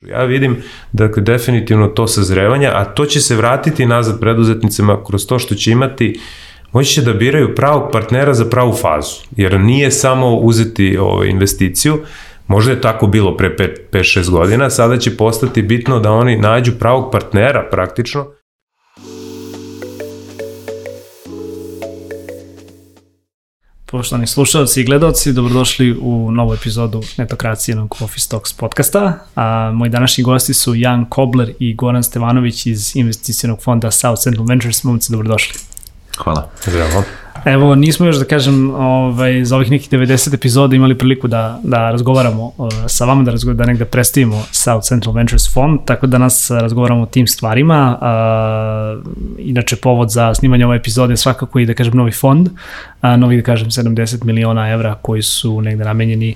Ja vidim dakle, definitivno to sazrevanje, a to će se vratiti nazad preduzetnicama kroz to što će imati moći će da biraju pravog partnera za pravu fazu, jer nije samo uzeti ovaj, investiciju, možda je tako bilo pre 5-6 godina, sada će postati bitno da oni nađu pravog partnera praktično, Poštovani slušalci i gledalci, dobrodošli u novu epizodu Netokracijenog Office Talks podcasta. A, moji današnji gosti su Jan Kobler i Goran Stevanović iz investicijenog fonda South Central Ventures. Momci, dobrodošli. Hvala. Zdravo. Evo, nismo još, da kažem, ovaj, za ovih nekih 90 epizoda imali priliku da, da razgovaramo uh, sa vama, da, razgo, da negde predstavimo South Central Ventures Fund, tako da nas razgovaramo o tim stvarima. Uh, inače, povod za snimanje ove epizode je svakako i, da kažem, novi fond, uh, novi, da kažem, 70 miliona evra koji su negde namenjeni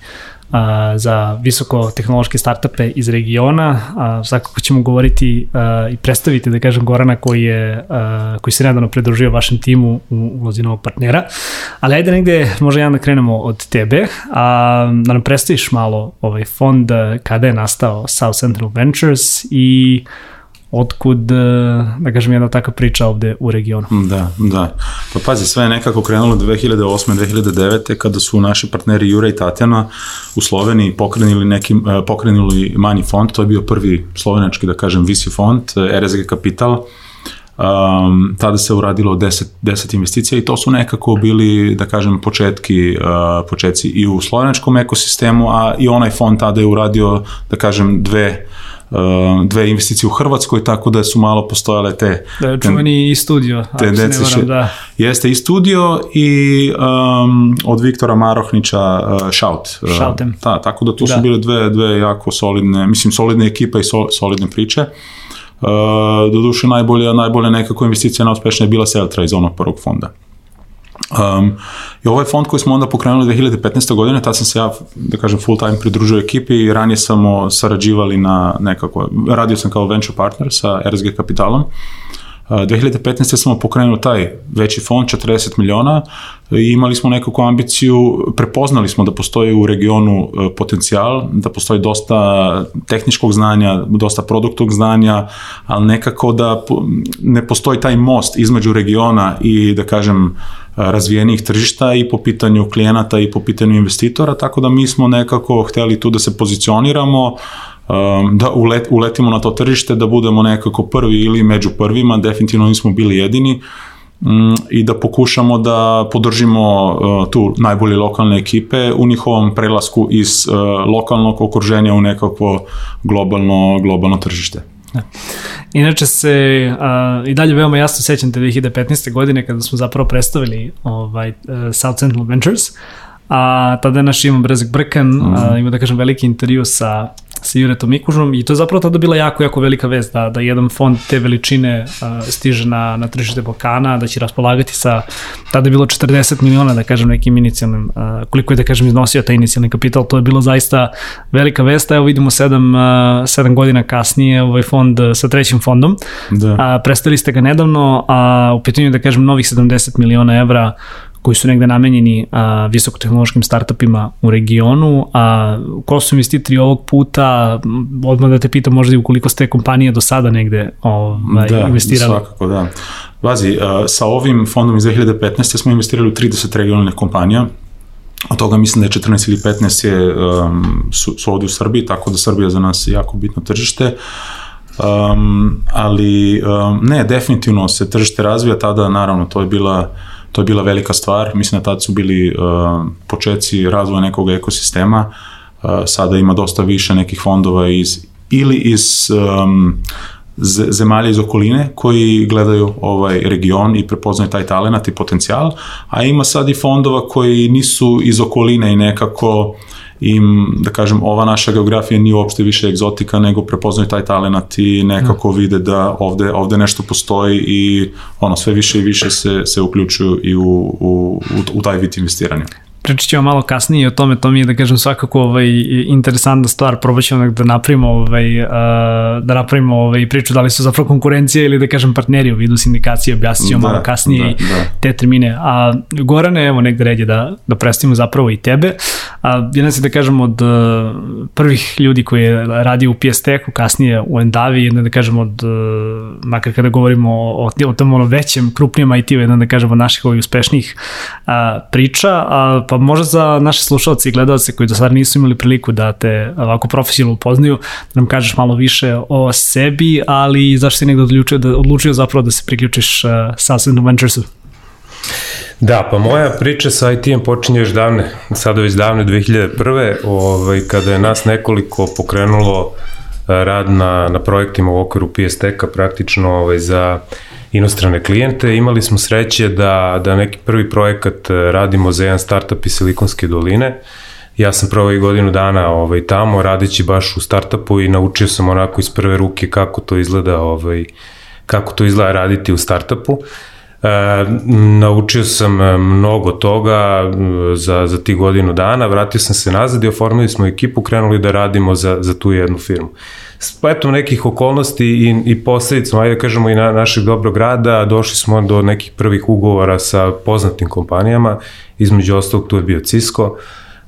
a, za visoko tehnološke startupe iz regiona. A, svakako ćemo govoriti a, i predstaviti, da kažem, Gorana koji, je, a, koji se nedavno pridružio vašem timu u ulozi novog partnera. Ali ajde negde, možda ja da krenemo od tebe, a, da nam predstaviš malo ovaj fond, kada je nastao South Central Ventures i otkud, e, da kažem, jedna takva priča ovde u regionu. Da, da. Pa pazi, sve je nekako krenulo 2008. 2009. kada su naši partneri Jura i Tatjana u Sloveniji pokrenuli, neki, e, pokrenuli manji fond, to je bio prvi slovenački, da kažem, VC fond, e, RSG Capital, Um, tada se uradilo 10, 10 investicija i to su nekako bili, da kažem, početki, uh, početci i u slovenačkom ekosistemu, a i onaj fond tada je uradio, da kažem, dve dve investicije u Hrvatskoj, tako da su malo postojale te... Da, čuveni i studio, tendencije. se ne varam, da. Jeste i studio i um, od Viktora Marohnića uh, Shout. Uh, Shoutem. Da, tako da tu da. su bile dve, dve jako solidne, mislim solidne ekipa i sol, solidne priče. Uh, doduše najbolja, najbolja nekako investicija najuspešnija je bila Seltra iz onog prvog fonda. Um, I ovaj fond koji smo onda pokrenuli 2015. godine, tad sam se ja, da kažem, full time pridružio ekipi i ranije samo sarađivali na nekako, radio sam kao venture partner sa RSG Kapitalom. Uh, 2015. smo pokrenuli taj veći fond, 40 miliona, i imali smo nekakvu ambiciju, prepoznali smo da postoji u regionu uh, potencijal, da postoji dosta tehničkog znanja, dosta produktog znanja, ali nekako da ne postoji taj most između regiona i, da kažem, razvijenih tržišta i po pitanju klijenata i po pitanju investitora, tako da mi smo nekako hteli tu da se pozicioniramo, um, da ulet, uletimo na to tržište, da budemo nekako prvi ili među prvima, definitivno nismo bili jedini mm, i da pokušamo da podržimo uh, tu najbolje lokalne ekipe u njihovom prelasku iz uh, lokalnog okruženja u nekako globalno, globalno tržište. Da. Inače se uh, i dalje veoma jasno sećam te 2015. godine kada smo zapravo predstavili ovaj, uh, South Central Ventures, a tada je naš Ivan Brezak Brkan mm -hmm. uh, ima da kažem veliki intervju sa sa Juretom Mikužom i to je zapravo tada bila jako, jako velika vest da, da jedan fond te veličine uh, stiže na, na tržište Balkana, da će raspolagati sa, tada je bilo 40 miliona, da kažem, nekim inicijalnim, uh, koliko je, da kažem, iznosio taj inicijalni kapital, to je bilo zaista velika vest, evo vidimo sedam, uh, sedam godina kasnije ovaj fond sa trećim fondom, da. a, predstavili ste ga nedavno, a u pitanju, da kažem, novih 70 miliona evra koji su negde namenjeni a, visokotehnološkim startupima u regionu, a ko su investitori ovog puta, odmah da te pitam možda i ukoliko ste kompanije do sada negde ovaj, da, investirali. Da, svakako, da. Vazi, a, sa ovim fondom iz 2015. smo investirali u 30 regionalnih kompanija, od toga mislim da je 14 ili 15 je, um, su, su ovde u Srbiji, tako da Srbija za nas je jako bitno tržište. Um, ali um, ne, definitivno se tržište razvija, tada naravno to je bila to je bila velika stvar, mislim da tad su bili uh, početci razvoja nekog ekosistema, uh, sada ima dosta više nekih fondova iz, ili iz um, zemalja iz okoline koji gledaju ovaj region i prepoznaju taj talent i potencijal, a ima sad i fondova koji nisu iz okoline i nekako uh, im, da kažem, ova naša geografija nije uopšte više egzotika, nego prepoznaju taj talent i nekako mm. vide da ovde, ovde nešto postoji i ono, sve više i više se, se uključuju i u, u, u, u taj vid investiranja. Pričat ćemo malo kasnije o tome, to mi je da kažem svakako ovaj, interesantna stvar, probat ćemo da napravimo, ovaj, uh, da napravimo ovaj, priču da li su zapravo konkurencije ili da kažem partneri u vidu sindikacije, objasnit ćemo da, malo kasnije da, da. te termine. A Gorane, evo negde red je da, da predstavimo zapravo i tebe. A, jedan si da kažem od uh, prvih ljudi koji je radio u PS Techu, kasnije u Endavi, jedan da kažem od, uh, makar kada govorimo o, o tom ono većem, krupnijem IT-u, jedan da kažem od naših ovih uspešnijih uh, priča, a, pa možda za naše slušalce i gledalce koji do sada nisu imali priliku da te ovako profesionalno upoznaju, da nam kažeš malo više o sebi, ali zašto si negde odlučio, da, odlučio zapravo da se priključiš uh, South Venturesu? Da, pa moja priča sa IT-em počinje još davne, sada već davne 2001. Ovaj, kada je nas nekoliko pokrenulo eh, rad na, na projektima u okviru PSTK praktično ovaj, za inostrane klijente. Imali smo sreće da, da neki prvi projekat eh, radimo za jedan startup iz Silikonske doline. Ja sam prvo i godinu dana ovaj, tamo radeći baš u startupu i naučio sam onako iz prve ruke kako to izgleda ovaj, kako to izgleda raditi u startupu. Naučio sam e, mnogo toga za, za ti godinu dana, vratio sam se nazad i oformili smo ekipu, krenuli da radimo za, za tu jednu firmu. Spletom nekih okolnosti i, i posledicom, ajde da kažemo i na, našeg dobrog rada, došli smo do nekih prvih ugovora sa poznatim kompanijama, između ostalog tu je bio Cisco, uh,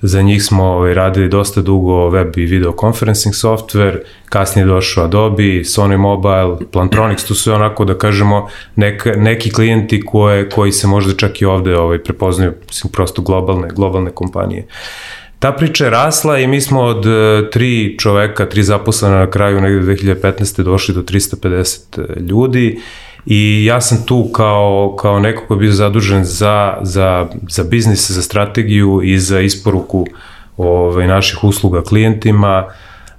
Za njih smo ovaj, radili dosta dugo web i video conferencing software, kasnije došao Adobe, Sony Mobile, Plantronics, tu su onako da kažemo nek, neki klijenti koje, koji se možda čak i ovde ovaj, prepoznaju, mislim, prosto globalne, globalne kompanije. Ta priča je rasla i mi smo od uh, tri čoveka, tri zaposlena na kraju negde 2015. došli do 350 ljudi i ja sam tu kao, kao neko ko je bio zadužen za, za, za biznis, za strategiju i za isporuku ovaj, naših usluga klijentima,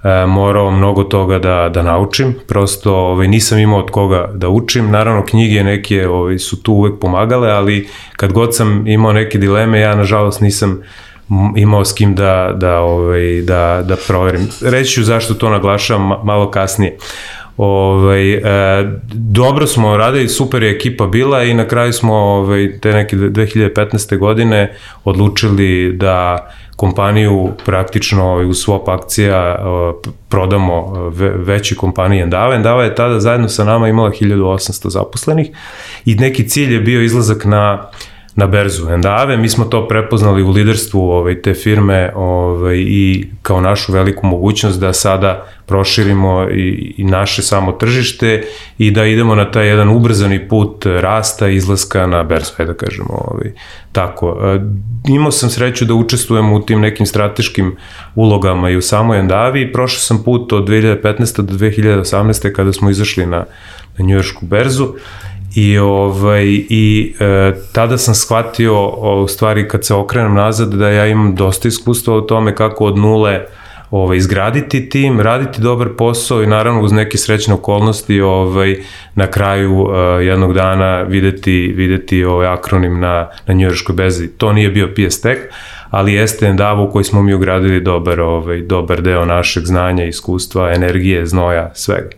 e, morao mnogo toga da, da naučim, prosto ovaj, nisam imao od koga da učim, naravno knjige neke ovaj, su tu uvek pomagale, ali kad god sam imao neke dileme, ja nažalost nisam imao s kim da, da, ovaj, da, da proverim. Reći ću zašto to naglašavam malo kasnije. Ovaj, e, dobro smo radili, super je ekipa bila i na kraju smo ovaj, te neke 2015. godine odlučili da kompaniju praktično ovaj, u swap akcija prodamo ve, veći kompaniji Endava. Endava je tada zajedno sa nama imala 1800 zaposlenih i neki cilj je bio izlazak na na berzu Endave. Mi smo to prepoznali u liderstvu ovaj, te firme ovaj, i kao našu veliku mogućnost da sada proširimo i, i naše samo tržište i da idemo na taj jedan ubrzani put rasta izlaska na berzu, da kažemo ovaj, tako. E, imao sam sreću da učestvujem u tim nekim strateškim ulogama i u samoj Endavi prošao sam put od 2015. do 2018. kada smo izašli na, na njujoršku berzu I, ovaj, i e, tada sam shvatio, o, u stvari kad se okrenem nazad, da ja imam dosta iskustva o tome kako od nule ovaj, izgraditi tim, raditi dobar posao i naravno uz neke srećne okolnosti ovaj, na kraju uh, jednog dana videti, videti ovaj akronim na, na njujorskoj bezi. To nije bio PS Tech, ali jeste Endavo u koji smo mi ugradili dobar, ovaj, dobar deo našeg znanja, iskustva, energije, znoja, svega.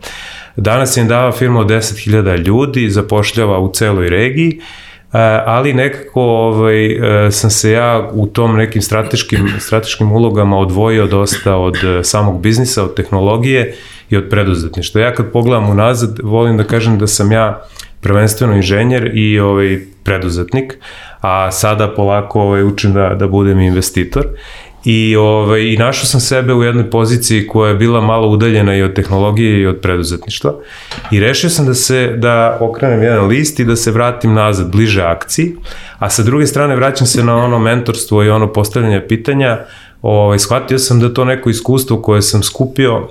Danas je Endava firma od 10.000 ljudi, zapošljava u celoj regiji, e, ali nekako ovaj, e, sam se ja u tom nekim strateškim, strateškim ulogama odvojio dosta od e, samog biznisa, od tehnologije i od preduzetništva. Ja kad pogledam unazad, volim da kažem da sam ja prvenstveno inženjer i ovaj preduzetnik, a sada polako ovaj, učim da, da budem investitor I, ovaj, I našao sam sebe u jednoj poziciji koja je bila malo udaljena i od tehnologije i od preduzetništva. I rešio sam da se da okrenem jedan list i da se vratim nazad bliže akciji, a sa druge strane vraćam se na ono mentorstvo i ono postavljanje pitanja. Ovaj, shvatio sam da to neko iskustvo koje sam skupio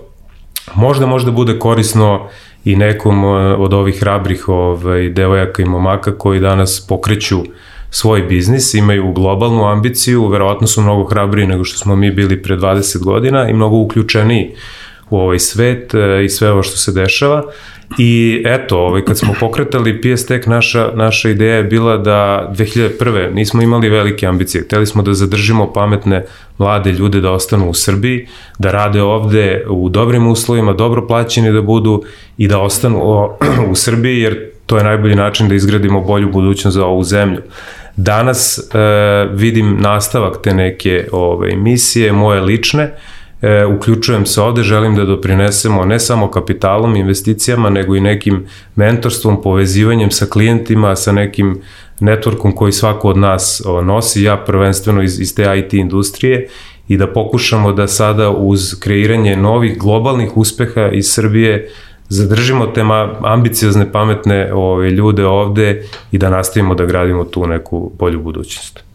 možda možda bude korisno i nekom eh, od ovih hrabrih ovaj, devojaka i momaka koji danas pokreću svoj biznis, imaju globalnu ambiciju, verovatno su mnogo hrabriji nego što smo mi bili pre 20 godina i mnogo uključeniji u ovaj svet e, i sve ovo što se dešava. I eto, ovaj, kad smo pokretali PS Tech, naša, naša ideja je bila da 2001. nismo imali velike ambicije. Hteli smo da zadržimo pametne mlade ljude da ostanu u Srbiji, da rade ovde u dobrim uslovima, dobro plaćeni da budu i da ostanu u Srbiji, jer to je najbolji način da izgradimo bolju budućnost za ovu zemlju. Danas e, vidim nastavak te neke ove, misije, moje lične, e, uključujem se ovde, želim da doprinesemo ne samo kapitalom, investicijama, nego i nekim mentorstvom, povezivanjem sa klijentima, sa nekim networkom koji svako od nas o, nosi, ja prvenstveno iz, iz te IT industrije i da pokušamo da sada uz kreiranje novih globalnih uspeha iz Srbije zadržimo te ambiciozne, pametne ove, ljude ovde i da nastavimo da gradimo tu neku bolju budućnost.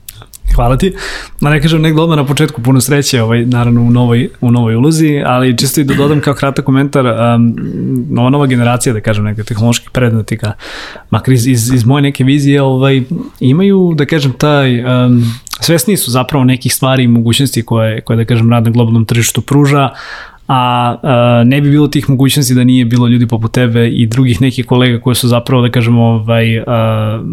Hvala ti. Da ne kažem negdje odmah na početku puno sreće, ovaj, naravno u novoj, u novoj ulozi, ali čisto i da dodam kao kratak komentar, um, ova nova generacija, da kažem, neke tehnoloških predmetnika, makar iz, iz, iz moje neke vizije, ovaj, imaju, da kažem, taj, um, svesni su zapravo nekih stvari i mogućnosti koje, koje da kažem, rad na globalnom tržištu pruža, a, a ne bi bilo tih mogućnosti da nije bilo ljudi poput tebe i drugih nekih kolega koji su zapravo, da kažemo, ovaj, a,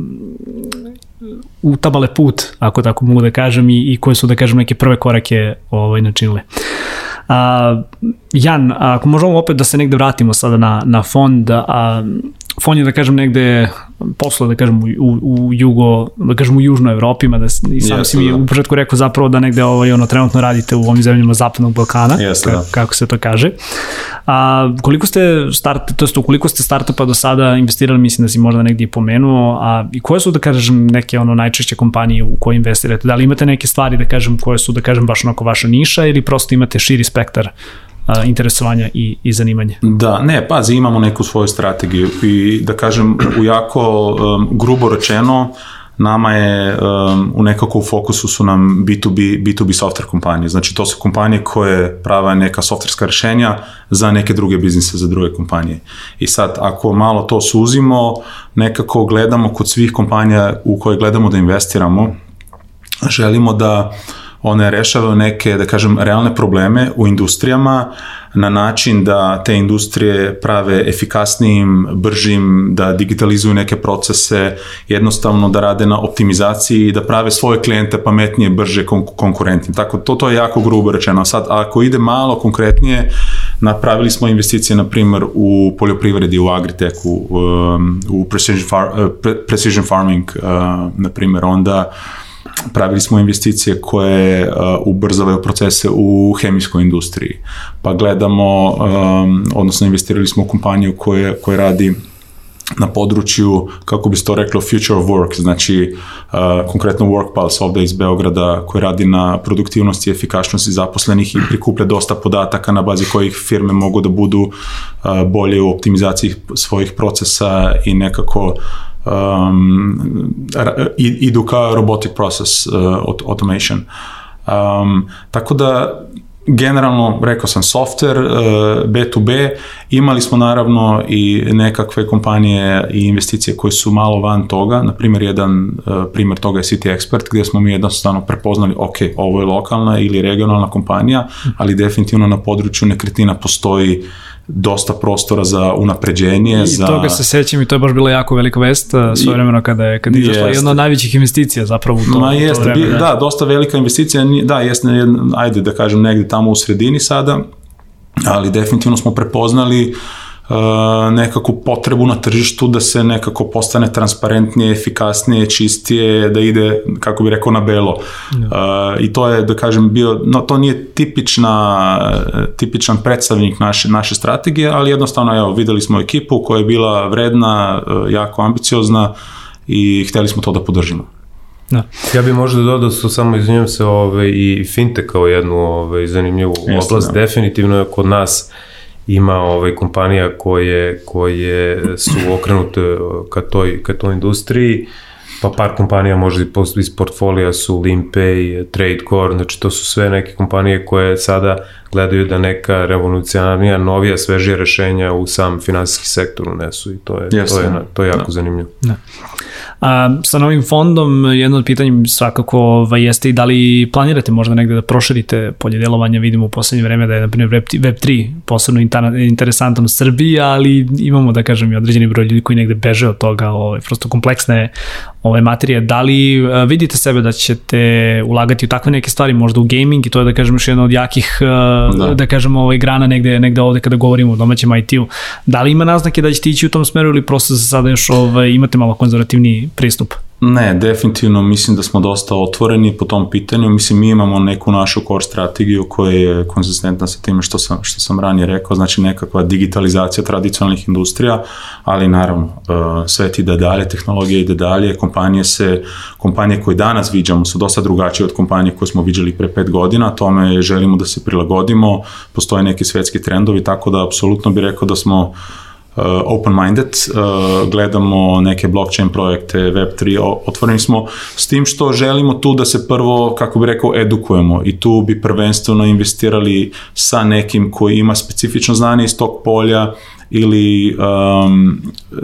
utabale put, ako tako mogu da kažem, i, i koje su, da kažem, neke prve korake ovaj, načinile. A, Jan, ako možemo opet da se negde vratimo sada na, na fond, a, fond je da kažem negde posle da kažem u, u jugo, da kažem u južnoj Evropi, da i sam si mi da. u početku rekao zapravo da negde ovaj, ono, trenutno radite u ovim zemljama zapadnog Balkana, Jeste, da. kako se to kaže. A, koliko ste start, to jest koliko ste startupa do sada investirali, mislim da si možda negdje pomenuo, a i koje su da kažem neke ono najčešće kompanije u koje investirate? Da li imate neke stvari da kažem koje su da kažem baš onako vaša niša ili prosto imate širi spektar interesovanja i, i zanimanja. Da, ne, pazi, imamo neku svoju strategiju i da kažem u jako um, grubo rečeno nama je um, u nekako u fokusu su nam B2B, B2B software kompanije. Znači to su kompanije koje prava neka softverska rešenja za neke druge biznise, za druge kompanije. I sad ako malo to suzimo, nekako gledamo kod svih kompanija u koje gledamo da investiramo, želimo da uh, one rešavaju neke, da kažem, realne probleme u industrijama na način da te industrije prave efikasnijim, bržim, da digitalizuju neke procese, jednostavno da rade na optimizaciji i da prave svoje klijente pametnije, brže, kon konkurentnije. Tako, to, to je jako grubo rečeno. Sad, ako ide malo konkretnije, napravili smo investicije, na primer, u poljoprivredi, u agriteku, um, u precision, far, precision farming, uh, na primer, onda pravili smo investicije koje uh, ubrzavaju procese u hemijskoj industriji. Pa gledamo, um, odnosno investirali smo u kompaniju koja, koja radi na području, kako bi se to reklo, future of work, znači uh, konkretno Workpulse ovde iz Beograda koji radi na produktivnosti i efikasnosti zaposlenih i prikuplja dosta podataka na bazi kojih firme mogu da budu uh, bolje u optimizaciji svojih procesa i nekako uh, um, idu ka robotic process uh, automation. Um, tako da generalno, rekao sam, software, uh, B2B, imali smo naravno i nekakve kompanije i investicije koje su malo van toga, na primjer jedan uh, primjer toga je City Expert, gdje smo mi jednostavno prepoznali, ok, ovo je lokalna ili regionalna kompanija, ali definitivno na području nekretina postoji dosta prostora za unapređenje. I za... toga se sećam i to je baš bila jako velika vest svoje vremeno kada je, kada je izašla jedna od najvećih investicija zapravo u to, Ma jeste, to vreme. Da. da, dosta velika investicija, da, jeste, ajde da kažem negde tamo u sredini sada, ali definitivno smo prepoznali uh, nekakvu potrebu na tržištu da se nekako postane transparentnije, efikasnije, čistije, da ide, kako bi rekao, na belo. Ja. Uh, I to je, da kažem, bio, no to nije tipična, tipičan predstavnik naše, naše strategije, ali jednostavno, evo, videli smo ekipu koja je bila vredna, jako ambiciozna i hteli smo to da podržimo. Da. Ja bih možda dodao su samo, izvinjam se, ove, i fintech kao jednu ove, zanimljivu Jeste, oblast. Da. Definitivno je kod nas uh, ima ovaj kompanija koje, koje su okrenute ka toj, ka toj industriji, pa par kompanija možda iz portfolija su Limpay, Tradecore, znači to su sve neke kompanije koje sada gledaju da neka revolucionarnija, novija, svežija rešenja u sam finansijski sektor unesu i to je, yes, to je, to je jako da. zanimljivo. Da. A, sa novim fondom jedno od pitanja svakako ovaj, jeste i da li planirate možda negde da proširite polje delovanja, vidimo u poslednje vreme da je na primjer Web, Web3 posebno interesantan u Srbiji, ali imamo da kažem i određeni broj ljudi koji negde beže od toga, ovaj, prosto kompleksne ove materije. Da li vidite sebe da ćete ulagati u takve neke stvari, možda u gaming i to je da kažem još jedna od jakih da, da kažem ovaj grana negde, negde ovde kada govorimo o domaćem IT-u. Da li ima naznake da ćete ići u tom smeru ili prosto za sada još ovaj, imate malo konzervativni pristup? Ne, definitivno mislim da smo dosta otvoreni po tom pitanju. Mislim, mi imamo neku našu core strategiju koja je konzistentna sa time što sam, što sam ranije rekao, znači nekakva digitalizacija tradicionalnih industrija, ali naravno, uh, sve ti ide dalje, tehnologija ide dalje, kompanije se, kompanije koje danas viđamo su dosta drugačije od kompanije koje smo viđali pre pet godina, tome želimo da se prilagodimo, postoje neki svetski trendovi, tako da apsolutno bih rekao da smo open-minded, uh, gledamo neke blockchain projekte, Web3, otvoreni smo s tim što želimo tu da se prvo, kako bi rekao, edukujemo i tu bi prvenstveno investirali sa nekim koji ima specifično znanje iz tog polja ili um,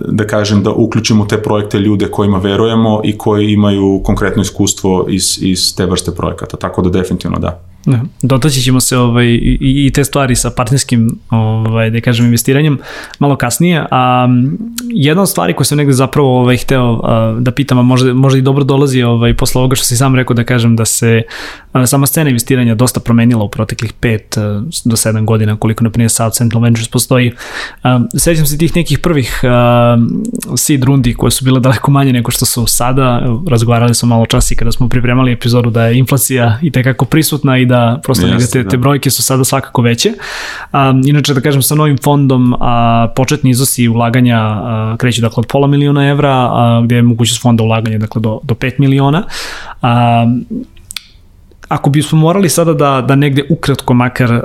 da kažem da uključimo te projekte ljude kojima verujemo i koji imaju konkretno iskustvo iz, iz te vrste projekata, tako da definitivno da. Ne, dotaći ćemo se ovaj, i, i te stvari sa partnerskim ovaj, da kažem, investiranjem malo kasnije. A, jedna od stvari koje sam negde zapravo ovaj, hteo a, da pitam, a možda, možda i dobro dolazi ovaj, posle ovoga što si sam rekao da kažem da se a, sama scena investiranja dosta promenila u proteklih 5 do 7 godina koliko na primjer South Central Ventures postoji. A, sećam se tih nekih prvih a, seed rundi koje su bile daleko manje nego što su sada. Razgovarali smo malo čas i kada smo pripremali epizodu da je inflacija i tekako prisutna i da da prosto Jeste, te, te da. brojke su sada svakako veće. A, inače, da kažem, sa novim fondom a, početni iznosi ulaganja a, kreću dakle od pola miliona evra, a, gde je mogućnost fonda ulaganja dakle do, do 5 miliona. A, ako bismo morali sada da, da negde ukratko makar uh,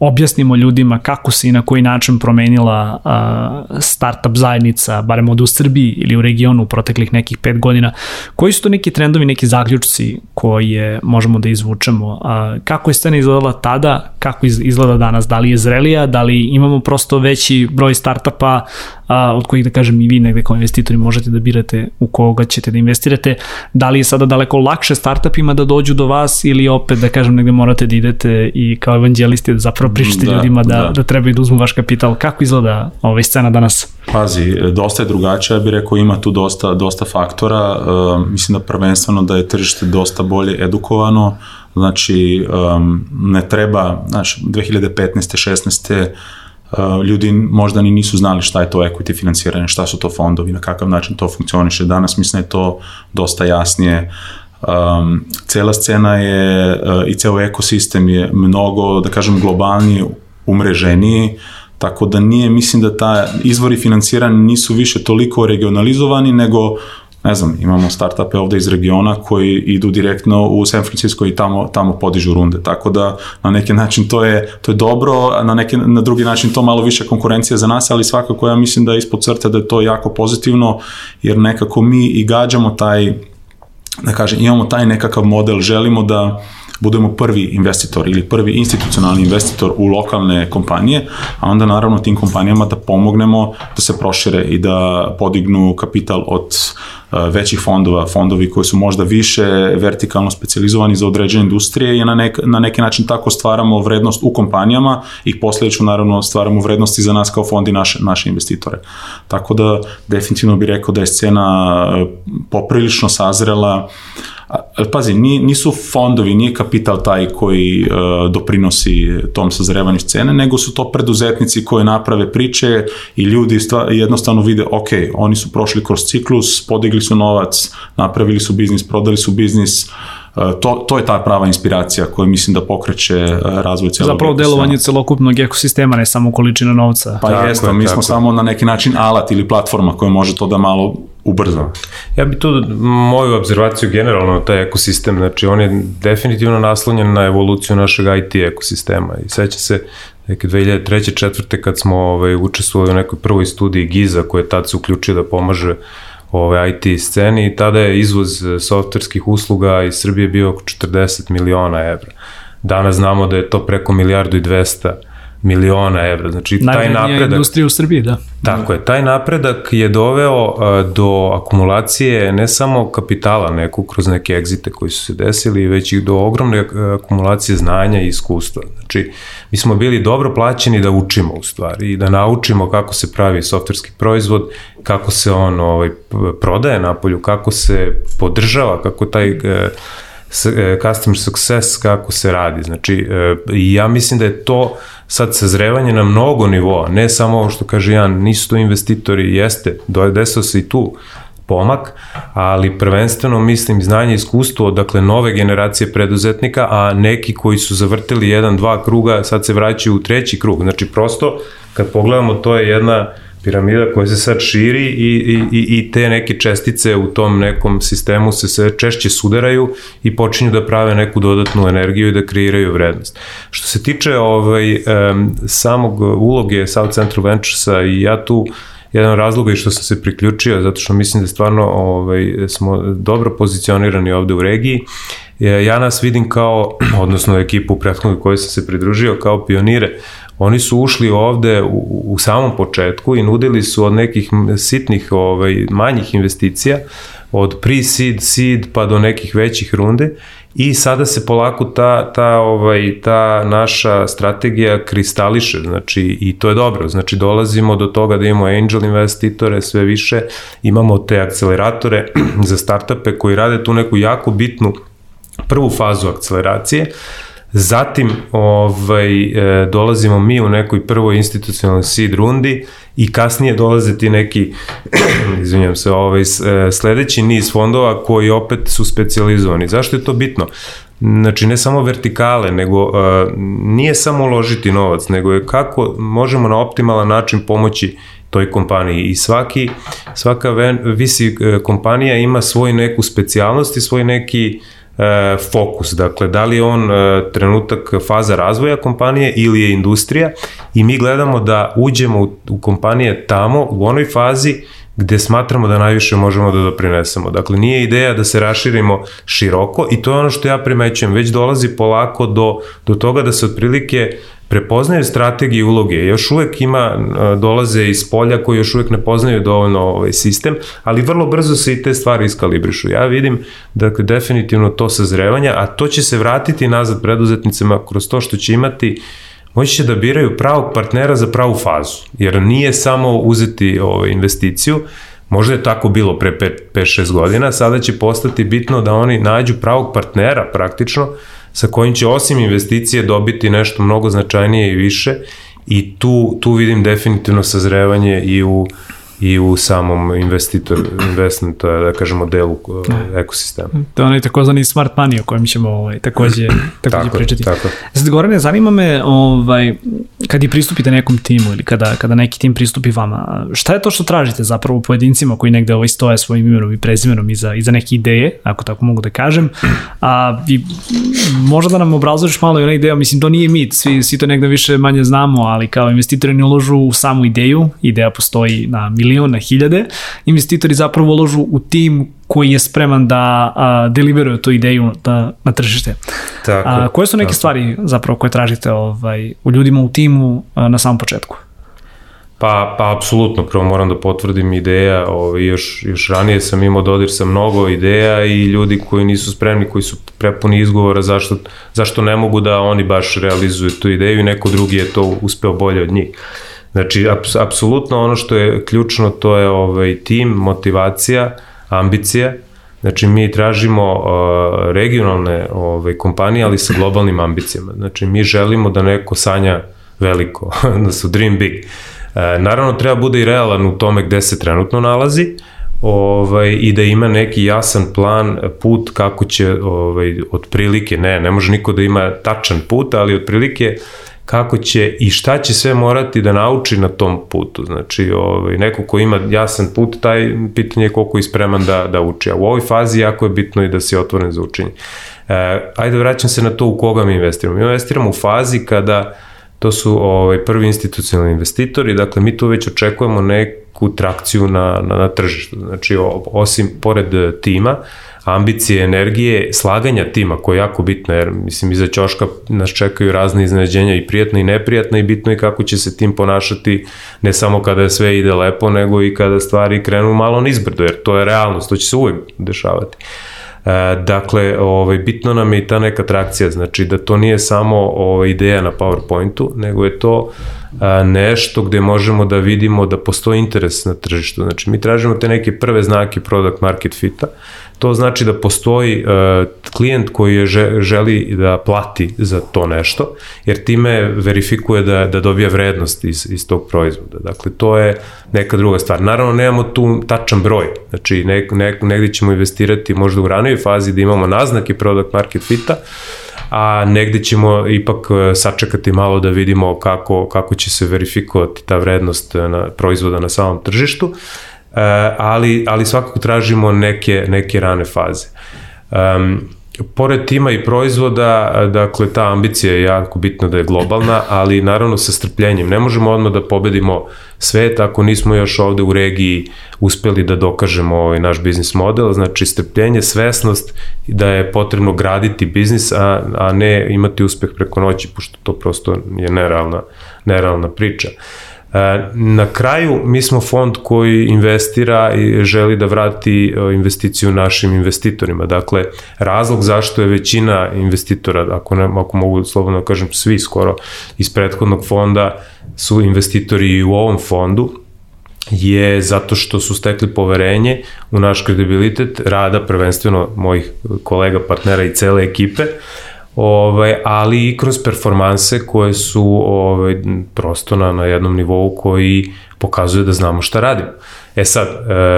objasnimo ljudima kako se i na koji način promenila uh, startup zajednica, barem od u Srbiji ili u regionu u proteklih nekih pet godina, koji su to neki trendovi, neki zaključci koje možemo da izvučemo? Uh, kako je scena izgledala tada, kako izgleda danas? Da li je zrelija, da li imamo prosto veći broj startupa a, od kojih da kažem i vi negde kao investitori možete da birate u koga ćete da investirate, da li je sada daleko lakše startupima da dođu do vas ili opet da kažem negde morate da idete i kao evanđelisti da zapravo pričate da, ljudima da, da. da trebaju da uzmu vaš kapital. Kako izgleda ovaj scena danas? Pazi, dosta je drugačija, ja bih rekao ima tu dosta, dosta faktora, uh, mislim da prvenstveno da je tržište dosta bolje edukovano, znači um, ne treba, znaš, 2015. 16 ljudi možda ni nisu znali šta je to equity financiranje, šta su to fondovi, na kakav način to funkcioniše. Danas mislim da je to dosta jasnije. Um, cela scena je uh, i ceo ekosistem je mnogo, da kažem, globalniji, umreženiji, tako da nije, mislim da ta izvori financiranja nisu više toliko regionalizovani, nego ne znam, imamo startupe ovde iz regiona koji idu direktno u San Francisco i tamo, tamo podižu runde, tako da na neki način to je, to je dobro, na, neki, na drugi način to malo više konkurencija za nas, ali svakako ja mislim da je ispod crte da je to jako pozitivno, jer nekako mi i gađamo taj, da kažem, imamo taj nekakav model, želimo da budemo prvi investitor ili prvi institucionalni investitor u lokalne kompanije, a onda naravno tim kompanijama da pomognemo da se prošire i da podignu kapital od većih fondova, fondovi koji su možda više vertikalno specializovani za određene industrije i na, nek, na neki način tako stvaramo vrednost u kompanijama i posljedeću naravno stvaramo vrednosti za nas kao fond i naše, naše investitore. Tako da definitivno bih rekao da je scena poprilično sazrela Pazi, nisu fondovi, nije kapital taj koji uh, doprinosi tom sazrevanju scene, nego su to preduzetnici koji naprave priče i ljudi jednostavno vide, ok, oni su prošli kroz ciklus, podigli su novac, napravili su biznis, prodali su biznis, uh, to, to je ta prava inspiracija koja mislim da pokreće e, razvoj celog Zapravo delovanje celokupnog ekosistema, ne samo količina novca. Pa tako jeste, mi tako. smo samo na neki način alat ili platforma koja može to da malo ubrza. Ja bi tu moju observaciju generalno na taj ekosistem, znači on je definitivno naslonjen na evoluciju našeg IT ekosistema i seća se neke 2003. četvrte kad smo ovaj, učestvovali u nekoj prvoj studiji Giza koje tad se uključio da pomaže ove IT sceni i tada je izvoz e, softverskih usluga iz Srbije bio oko 40 miliona evra. Danas znamo da je to preko milijardu i 200 miliona evra. Znači, taj napredak... industrija u Srbiji, da. Tako je. Taj napredak je doveo uh, do akumulacije ne samo kapitala nekog kroz neke egzite koji su se desili, već i do ogromne akumulacije znanja i iskustva. Znači, mi smo bili dobro plaćeni da učimo u stvari i da naučimo kako se pravi softverski proizvod, kako se on ovaj, prodaje napolju, kako se podržava, kako taj uh, customer success kako se radi. Znači, ja mislim da je to sad sazrevanje na mnogo nivoa, ne samo ovo što kaže Jan, nisu to investitori, jeste, desao se i tu pomak, ali prvenstveno mislim znanje i iskustvo, dakle nove generacije preduzetnika, a neki koji su zavrtili jedan, dva kruga, sad se vraćaju u treći krug. Znači prosto, kad pogledamo, to je jedna piramida koja se sad širi i, i, i te neke čestice u tom nekom sistemu se sve češće sudaraju i počinju da prave neku dodatnu energiju i da kreiraju vrednost. Što se tiče ovaj, um, samog uloge South Central Venturesa i ja tu jedan razlog je što sam se priključio, zato što mislim da stvarno ovaj, smo dobro pozicionirani ovde u regiji. Ja nas vidim kao, odnosno ekipu u prethodnoj kojoj sam se pridružio, kao pionire Oni su ušli ovde u, u samom početku i nudili su od nekih sitnih, ovaj, manjih investicija, od pre-seed, seed pa do nekih većih runde. I sada se polako ta, ta, ovaj, ta naša strategija kristališe, znači i to je dobro, znači dolazimo do toga da imamo angel investitore sve više, imamo te akceleratore za startupe koji rade tu neku jako bitnu prvu fazu akceleracije, Zatim ovaj, e, dolazimo mi u nekoj prvoj institucionalnoj seed rundi i kasnije dolaze ti neki, izvinjam se, ovaj, e, sledeći niz fondova koji opet su specializovani. Zašto je to bitno? Znači, ne samo vertikale, nego uh, nije samo uložiti novac, nego je kako možemo na optimalan način pomoći toj kompaniji i svaki, svaka ven, visi kompanija ima svoj neku specijalnost i svoj neki uh, e, fokus, dakle da li je on e, trenutak faza razvoja kompanije ili je industrija? I mi gledamo da uđemo u, u kompanije tamo u onoj fazi gde smatramo da najviše možemo da doprinesemo. Dakle, nije ideja da se raširimo široko i to je ono što ja primećujem, već dolazi polako do, do toga da se otprilike prepoznaju strategije i uloge. Još uvek ima, dolaze iz polja koji još uvek ne poznaju dovoljno ovaj sistem, ali vrlo brzo se i te stvari iskalibrišu. Ja vidim, dakle, definitivno to sazrevanja, a to će se vratiti nazad preduzetnicima kroz to što će imati moći će da biraju pravog partnera za pravu fazu, jer nije samo uzeti ovaj, investiciju, možda je tako bilo pre 5-6 godina, sada će postati bitno da oni nađu pravog partnera praktično, sa kojim će osim investicije dobiti nešto mnogo značajnije i više i tu, tu vidim definitivno sazrevanje i u i u samom investitor, investment, da kažemo, delu da. ekosistema. To je onaj takozvani smart money o kojem ćemo ovaj, takođe, takođe tako, pričati. Tako. Sad, Gorane, zanima me, ovaj, kad i pristupite nekom timu ili kada, kada neki tim pristupi vama, šta je to što tražite zapravo u pojedincima koji negde ovaj stoje svojim imenom i prezimenom iza, iza neke ideje, ako tako mogu da kažem, a i možda da nam obrazložiš malo i onaj ideja, mislim, to nije mit, svi, svi to negde više manje znamo, ali kao investitori ne uložu u samu ideju, ideja postoji na miliona, hiljade, investitori zapravo uložu u tim koji je spreman da a, deliveruje tu ideju da, na tržište. Tako, a, koje su neke tako. stvari zapravo koje tražite ovaj, u ljudima u timu a, na samom početku? Pa, pa apsolutno, prvo moram da potvrdim ideja, ovaj, još, još ranije sam imao dodir sa mnogo ideja i ljudi koji nisu spremni, koji su prepuni izgovora zašto, zašto ne mogu da oni baš realizuju tu ideju i neko drugi je to uspeo bolje od njih. Znači, aps, apsolutno ono što je ključno to je ovaj, tim, motivacija, ambicija, Znači, mi tražimo uh, regionalne ovaj, kompanije, ali sa globalnim ambicijama. Znači, mi želimo da neko sanja veliko, da su dream big. Uh, naravno, treba bude i realan u tome gde se trenutno nalazi, ovaj, i da ima neki jasan plan, put kako će ovaj, otprilike, ne, ne može niko da ima tačan put, ali otprilike kako će i šta će sve morati da nauči na tom putu. Znači, ovaj, neko ko ima jasan put, taj pitanje je koliko je spreman da, da uči. A u ovoj fazi jako je bitno i da si otvoren za učenje. E, ajde, vraćam se na to u koga mi investiramo. Mi investiramo u fazi kada to su ovaj, prvi institucionalni investitori, dakle mi tu već očekujemo neku trakciju na, na, na tržištu. Znači, osim, pored tima, ambicije, energije, slaganja tima koje je jako bitno, jer mislim iza ćoška nas čekaju razne iznenađenja i prijatne i neprijatne i bitno je kako će se tim ponašati ne samo kada sve ide lepo, nego i kada stvari krenu malo nizbrdo, jer to je realnost, to će se uvek dešavati. E, dakle, ovaj, bitno nam je i ta neka trakcija, znači da to nije samo ovaj, ideja na PowerPointu, nego je to nešto gde možemo da vidimo da postoji interes na tržištu. Znači, mi tražimo te neke prve znake product market fita, to znači da postoji uh, klijent koji je želi da plati za to nešto, jer time verifikuje da, da dobija vrednost iz, iz tog proizvoda. Dakle, to je neka druga stvar. Naravno, nemamo tu tačan broj, znači ne, ne, negde ćemo investirati možda u ranoj fazi da imamo naznake product market fita, a negde ćemo ipak e, sačekati malo da vidimo kako, kako će se verifikovati ta vrednost e, na, proizvoda na samom tržištu, e, ali, ali svakako tražimo neke, neke rane faze. Um, pored tima i proizvoda, dakle, ta ambicija je jako bitno da je globalna, ali naravno sa strpljenjem. Ne možemo odmah da pobedimo svet ako nismo još ovde u regiji uspeli da dokažemo ovaj naš biznis model, znači strpljenje, svesnost da je potrebno graditi biznis, a, a ne imati uspeh preko noći, pošto to prosto je nerealna, nerealna priča. Uh, na kraju, mi smo fond koji investira i želi da vrati e, investiciju našim investitorima. Dakle, razlog zašto je većina investitora, ako, ne, ako mogu slobodno da kažem svi skoro iz prethodnog fonda, su investitori i u ovom fondu, je zato što su stekli poverenje u naš kredibilitet rada prvenstveno mojih kolega, partnera i cele ekipe, uh, ovaj, ali i kroz performanse koje su ovaj, prosto na, na jednom nivou koji pokazuje da znamo šta radimo. E sad,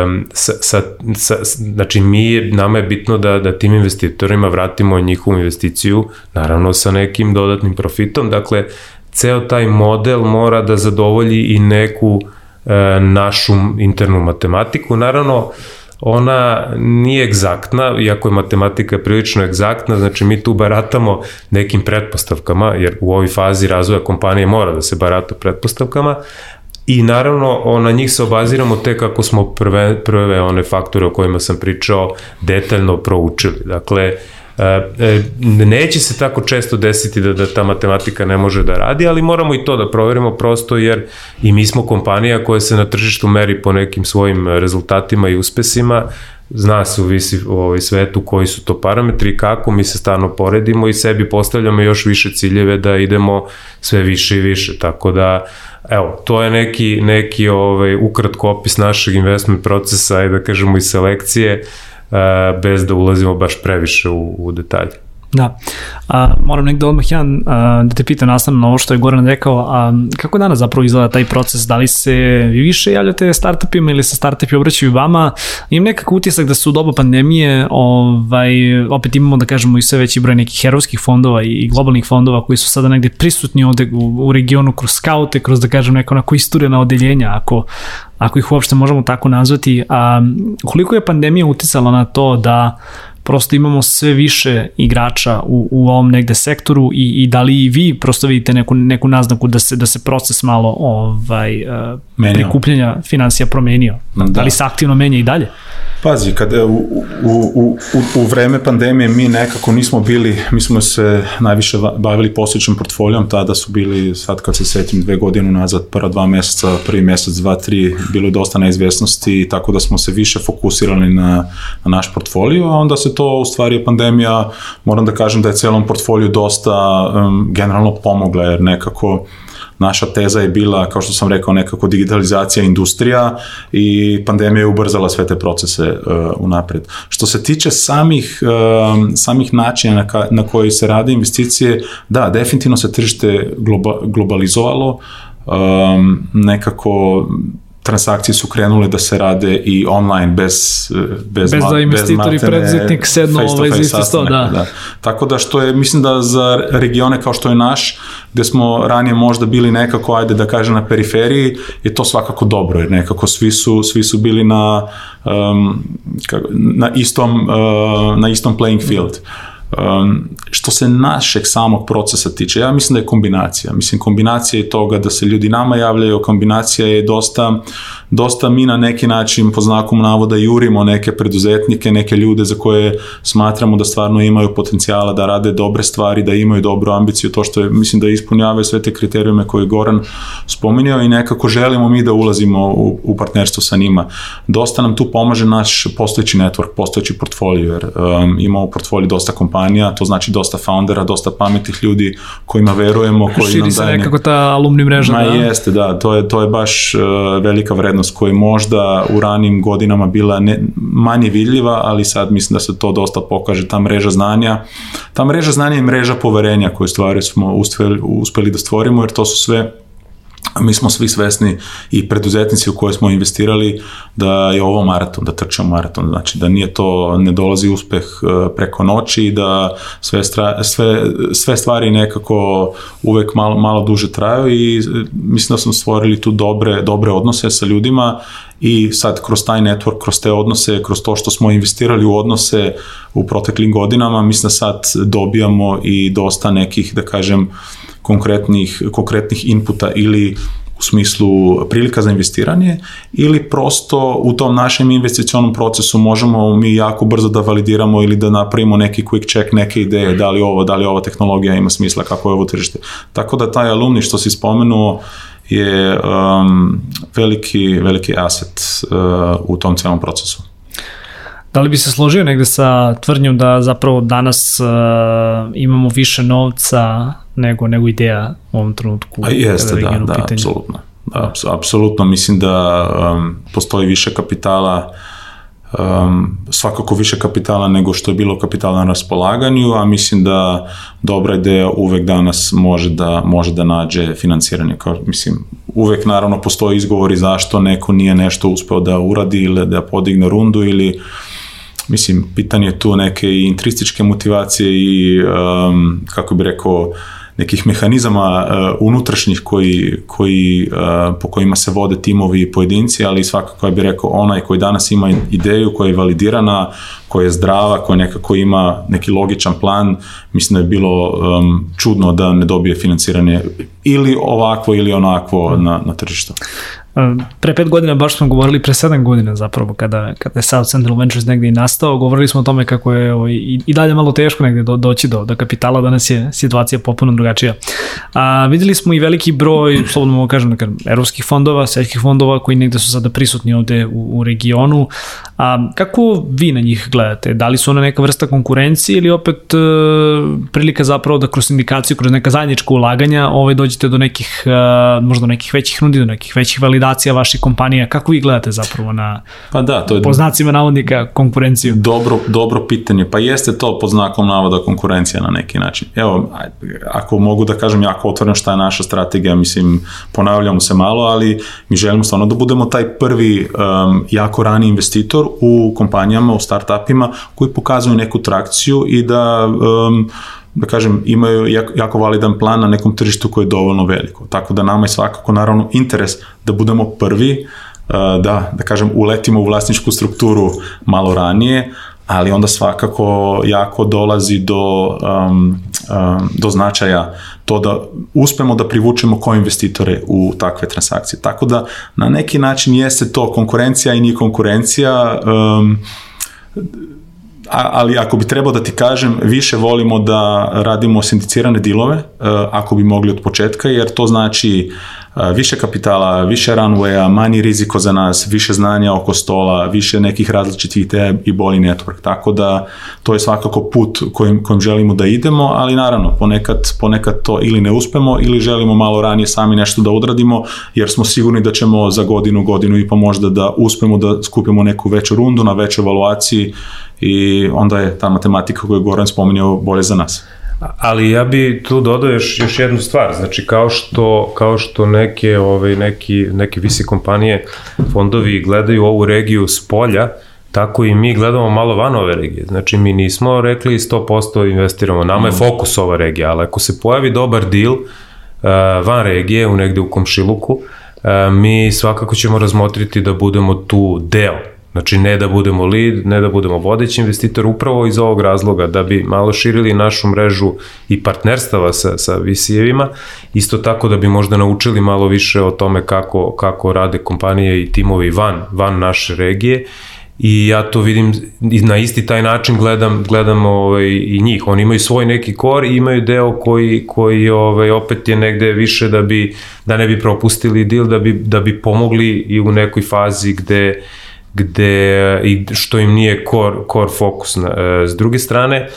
um, sa, sa, sa, znači mi, nama je bitno da, da tim investitorima vratimo njihovu investiciju, naravno sa nekim dodatnim profitom, dakle, ceo taj model mora da zadovolji i neku e, našu internu matematiku, naravno, ona nije egzaktna, iako je matematika prilično egzaktna, znači mi tu baratamo nekim pretpostavkama, jer u ovoj fazi razvoja kompanije mora da se barata pretpostavkama, I naravno, na njih se obaziramo te kako smo prve, prve one faktore o kojima sam pričao detaljno proučili. Dakle, uh, neće se tako često desiti da, da ta matematika ne može da radi, ali moramo i to da proverimo prosto jer i mi smo kompanija koja se na tržištu meri po nekim svojim rezultatima i uspesima, zna se u, visi, u ovoj svetu koji su to parametri kako mi se stvarno poredimo i sebi postavljamo još više ciljeve da idemo sve više i više, tako da evo, to je neki, neki ovaj, ukratko opis našeg investment procesa i da kažemo i selekcije, bez da ulazimo baš previše u, u detalje. Da. A, moram nekde odmah jedan a, da te pitam nastavno na ovo što je Goran rekao, a kako danas zapravo izgleda taj proces? Da li se vi više javljate startupima ili se startupi obraćaju vama? Imam nekako utisak da su u doba pandemije ovaj, opet imamo da kažemo i sve veći broj nekih herojskih fondova i globalnih fondova koji su sada negde prisutni ovde u, u regionu kroz skaute, kroz da kažem neko onako isturena odeljenja, ako ako ih uopšte možemo tako nazvati. A, koliko je pandemija uticala na to da prosto imamo sve više igrača u, u ovom negde sektoru i, i da li i vi prosto vidite neku, neku naznaku da se, da se proces malo ovaj, uh, prikupljanja financija promenio? Da. da li se aktivno menja i dalje? Pazi, kad u, u, u, u, u vreme pandemije mi nekako nismo bili, mi smo se najviše bavili posjećom portfolijom, tada su bili, sad kad se setim dve godine nazad, prva dva meseca, prvi mesec, dva, tri, bilo je dosta neizvesnosti, tako da smo se više fokusirali na, na naš portfolio, a onda se to, u stvari pandemija, moram da kažem da je celom portfoliju dosta um, generalno pomogla, jer nekako naša teza je bila, kao što sam rekao, nekako digitalizacija industrija i pandemija je ubrzala sve te procese uh, unapred. Što se tiče samih, uh, samih načina na, ka, na koji se rade investicije, da, definitivno se tržište globa, globalizovalo, um, nekako transakcije su krenule da se rade i online bez bez, bez da investitor i preduzetnik sednu ovaj za isti sto, da. da. Tako da što je mislim da za regione kao što je naš gde smo ranije možda bili nekako ajde da kažem na periferiji je to svakako dobro jer nekako svi su svi su bili na um, na istom uh, na istom playing field. Mm Um, što se našeg samog procesa tiče, ja mislim da je kombinacija. Mislim, kombinacija je toga da se ljudi nama javljaju, kombinacija je dosta, dosta mi na neki način po znakom navoda jurimo neke preduzetnike, neke ljude za koje smatramo da stvarno imaju potencijala da rade dobre stvari, da imaju dobru ambiciju, to što je, mislim da ispunjavaju sve te kriterijume koje je Goran spominjao i nekako želimo mi da ulazimo u, u partnerstvo sa njima. Dosta nam tu pomaže naš postojeći network, postojeći portfolio, jer um, imamo u portfolio dosta kompanija kompanija, to znači dosta foundera, dosta pametnih ljudi kojima verujemo, koji Širi nam se daje nekako ta alumni mreža. Ma da? jeste, da, to je, to je baš uh, velika vrednost koja je možda u ranim godinama bila ne, manje vidljiva, ali sad mislim da se to dosta pokaže, ta mreža znanja. Ta mreža znanja i mreža poverenja koju stvari smo uspeli, uspeli da stvorimo, jer to su sve mi smo svi svesni i preduzetnici u koje smo investirali da je ovo maraton, da trčamo maraton, znači da nije to, ne dolazi uspeh e, preko noći i da sve, stra, sve, sve stvari nekako uvek malo, malo duže traju i e, mislim da smo stvorili tu dobre, dobre odnose sa ljudima i sad kroz taj network, kroz te odnose, kroz to što smo investirali u odnose u proteklim godinama, mislim da sad dobijamo i dosta nekih, da kažem, konkretnih, konkretnih inputa ili u smislu prilika za investiranje ili prosto u tom našem investicionom procesu možemo mi jako brzo da validiramo ili da napravimo neki quick check, neke ideje, da li ovo, da li ova tehnologija ima smisla, kako je ovo tržište. Tako da taj alumni što si spomenuo je um, veliki, veliki asset uh, u tom celom procesu. Da li bi se složio negde sa tvrdnjom da zapravo danas uh, imamo više novca nego, nego ideja u ovom trenutku? A jeste, da, da, apsolutno. Da, apsolutno, mislim da um, postoji više kapitala um, svakako više kapitala nego što je bilo kapitala na raspolaganju, a mislim da dobra ideja uvek danas može da, može da nađe financiranje. Kao, mislim, uvek naravno postoji izgovori zašto neko nije nešto uspeo da uradi ili da podigne rundu ili mislim, pitanje je tu neke i intrističke motivacije i, um, kako bi rekao, nekih mehanizama uh, unutrašnjih koji, koji, uh, po kojima se vode timovi i pojedinci, ali svakako ja bih rekao onaj koji danas ima ideju koja je validirana, koja je zdrava, koja nekako ima neki logičan plan, mislim da je bilo um, čudno da ne dobije financiranje ili ovakvo ili onakvo na, na tržištu. Pre pet godina, baš smo govorili, pre sedam godina zapravo, kada, kada je South Central Ventures negde i nastao, govorili smo o tome kako je ovaj, i, i dalje malo teško negde do, doći do, do kapitala, danas je situacija popuno drugačija. A, videli smo i veliki broj, slobodno mogu kažem, nekar, evropskih fondova, svetskih fondova koji negde su sada prisutni ovde u, u regionu. A, kako vi na njih gledate? Da li su one neka vrsta konkurencije ili opet e, prilika zapravo da kroz indikaciju, kroz neka zajednička ulaganja ovaj, dođete do nekih, e, možda nekih većih nudi, do nekih većih validacija validacija vaših kompanija. Kako vi gledate zapravo na pa da, to je po znacima navodnika konkurenciju? Dobro, dobro pitanje. Pa jeste to pod znakom navoda konkurencija na neki način. Evo, ako mogu da kažem jako otvoreno šta je naša strategija, mislim, ponavljamo se malo, ali mi želimo stvarno da budemo taj prvi um, jako rani investitor u kompanijama, u startupima koji pokazuju neku trakciju i da um, da kažem, imaju jako, jako validan plan na nekom tržištu koje je dovoljno veliko. Tako da nama je svakako naravno interes da budemo prvi, da, da kažem, uletimo u vlasničku strukturu malo ranije, ali onda svakako jako dolazi do, um, um, do značaja to da uspemo da privučemo ko investitore u takve transakcije. Tako da na neki način jeste to konkurencija i nije konkurencija, um, ali ako bi trebao da ti kažem, više volimo da radimo sindicirane dilove, e, ako bi mogli od početka, jer to znači e, više kapitala, više runwaya, manji riziko za nas, više znanja oko stola, više nekih različitih ideja i bolji network. Tako da to je svakako put kojim, kojim želimo da idemo, ali naravno ponekad, ponekad to ili ne uspemo ili želimo malo ranije sami nešto da odradimo, jer smo sigurni da ćemo za godinu, godinu i pa možda da uspemo da skupimo neku veću rundu na većoj evaluaciji i onda je ta matematika koju je Goran spominjao bolje za nas. Ali ja bi tu dodao još, još jednu stvar, znači kao što, kao što neke, ovaj, neki, neke visi kompanije, fondovi gledaju ovu regiju s polja, tako i mi gledamo malo van ove regije. Znači mi nismo rekli 100% investiramo, nama je mm. fokus ova regija, ali ako se pojavi dobar deal uh, van regije, u negde u komšiluku, uh, mi svakako ćemo razmotriti da budemo tu deo Znači ne da budemo lead, ne da budemo vodeći investitor upravo iz ovog razloga da bi malo širili našu mrežu i partnerstava sa, sa VC-evima, isto tako da bi možda naučili malo više o tome kako, kako rade kompanije i timovi van, van naše regije. I ja to vidim i na isti taj način gledam gledam ovaj i njih. Oni imaju svoj neki kor i imaju deo koji koji ovaj opet je negde više da bi da ne bi propustili deal da bi da bi pomogli i u nekoj fazi gde gde i što im nije core, core fokus. Na, e, s druge strane,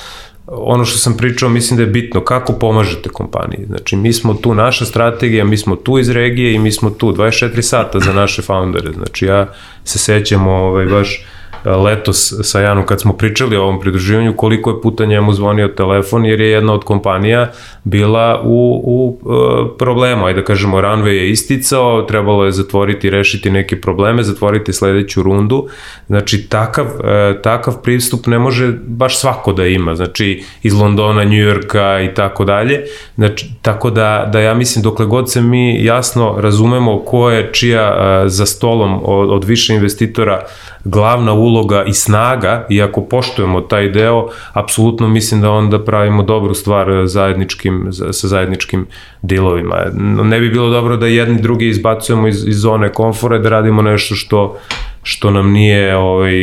ono što sam pričao, mislim da je bitno kako pomažete kompaniji. Znači, mi smo tu, naša strategija, mi smo tu iz regije i mi smo tu 24 sata za naše foundere. Znači, ja se sećam ovaj, baš letos sa Janom kad smo pričali o ovom pridruživanju, koliko je puta njemu zvonio telefon, jer je jedna od kompanija bila u, u e, problemu. Ajde da kažemo, runway je isticao, trebalo je zatvoriti, rešiti neke probleme, zatvoriti sledeću rundu. Znači, takav, e, takav pristup ne može baš svako da ima. Znači, iz Londona, New Yorka i tako dalje. Znači, tako da, da ja mislim, dokle god se mi jasno razumemo ko je čija e, za stolom od, od više investitora glavna uloga i snaga, i ako poštujemo taj deo, apsolutno mislim da onda pravimo dobru stvar zajedničkim, sa zajedničkim dealovima. Ne bi bilo dobro da jedni drugi izbacujemo iz, iz zone komfora, da radimo nešto što što nam nije ovaj,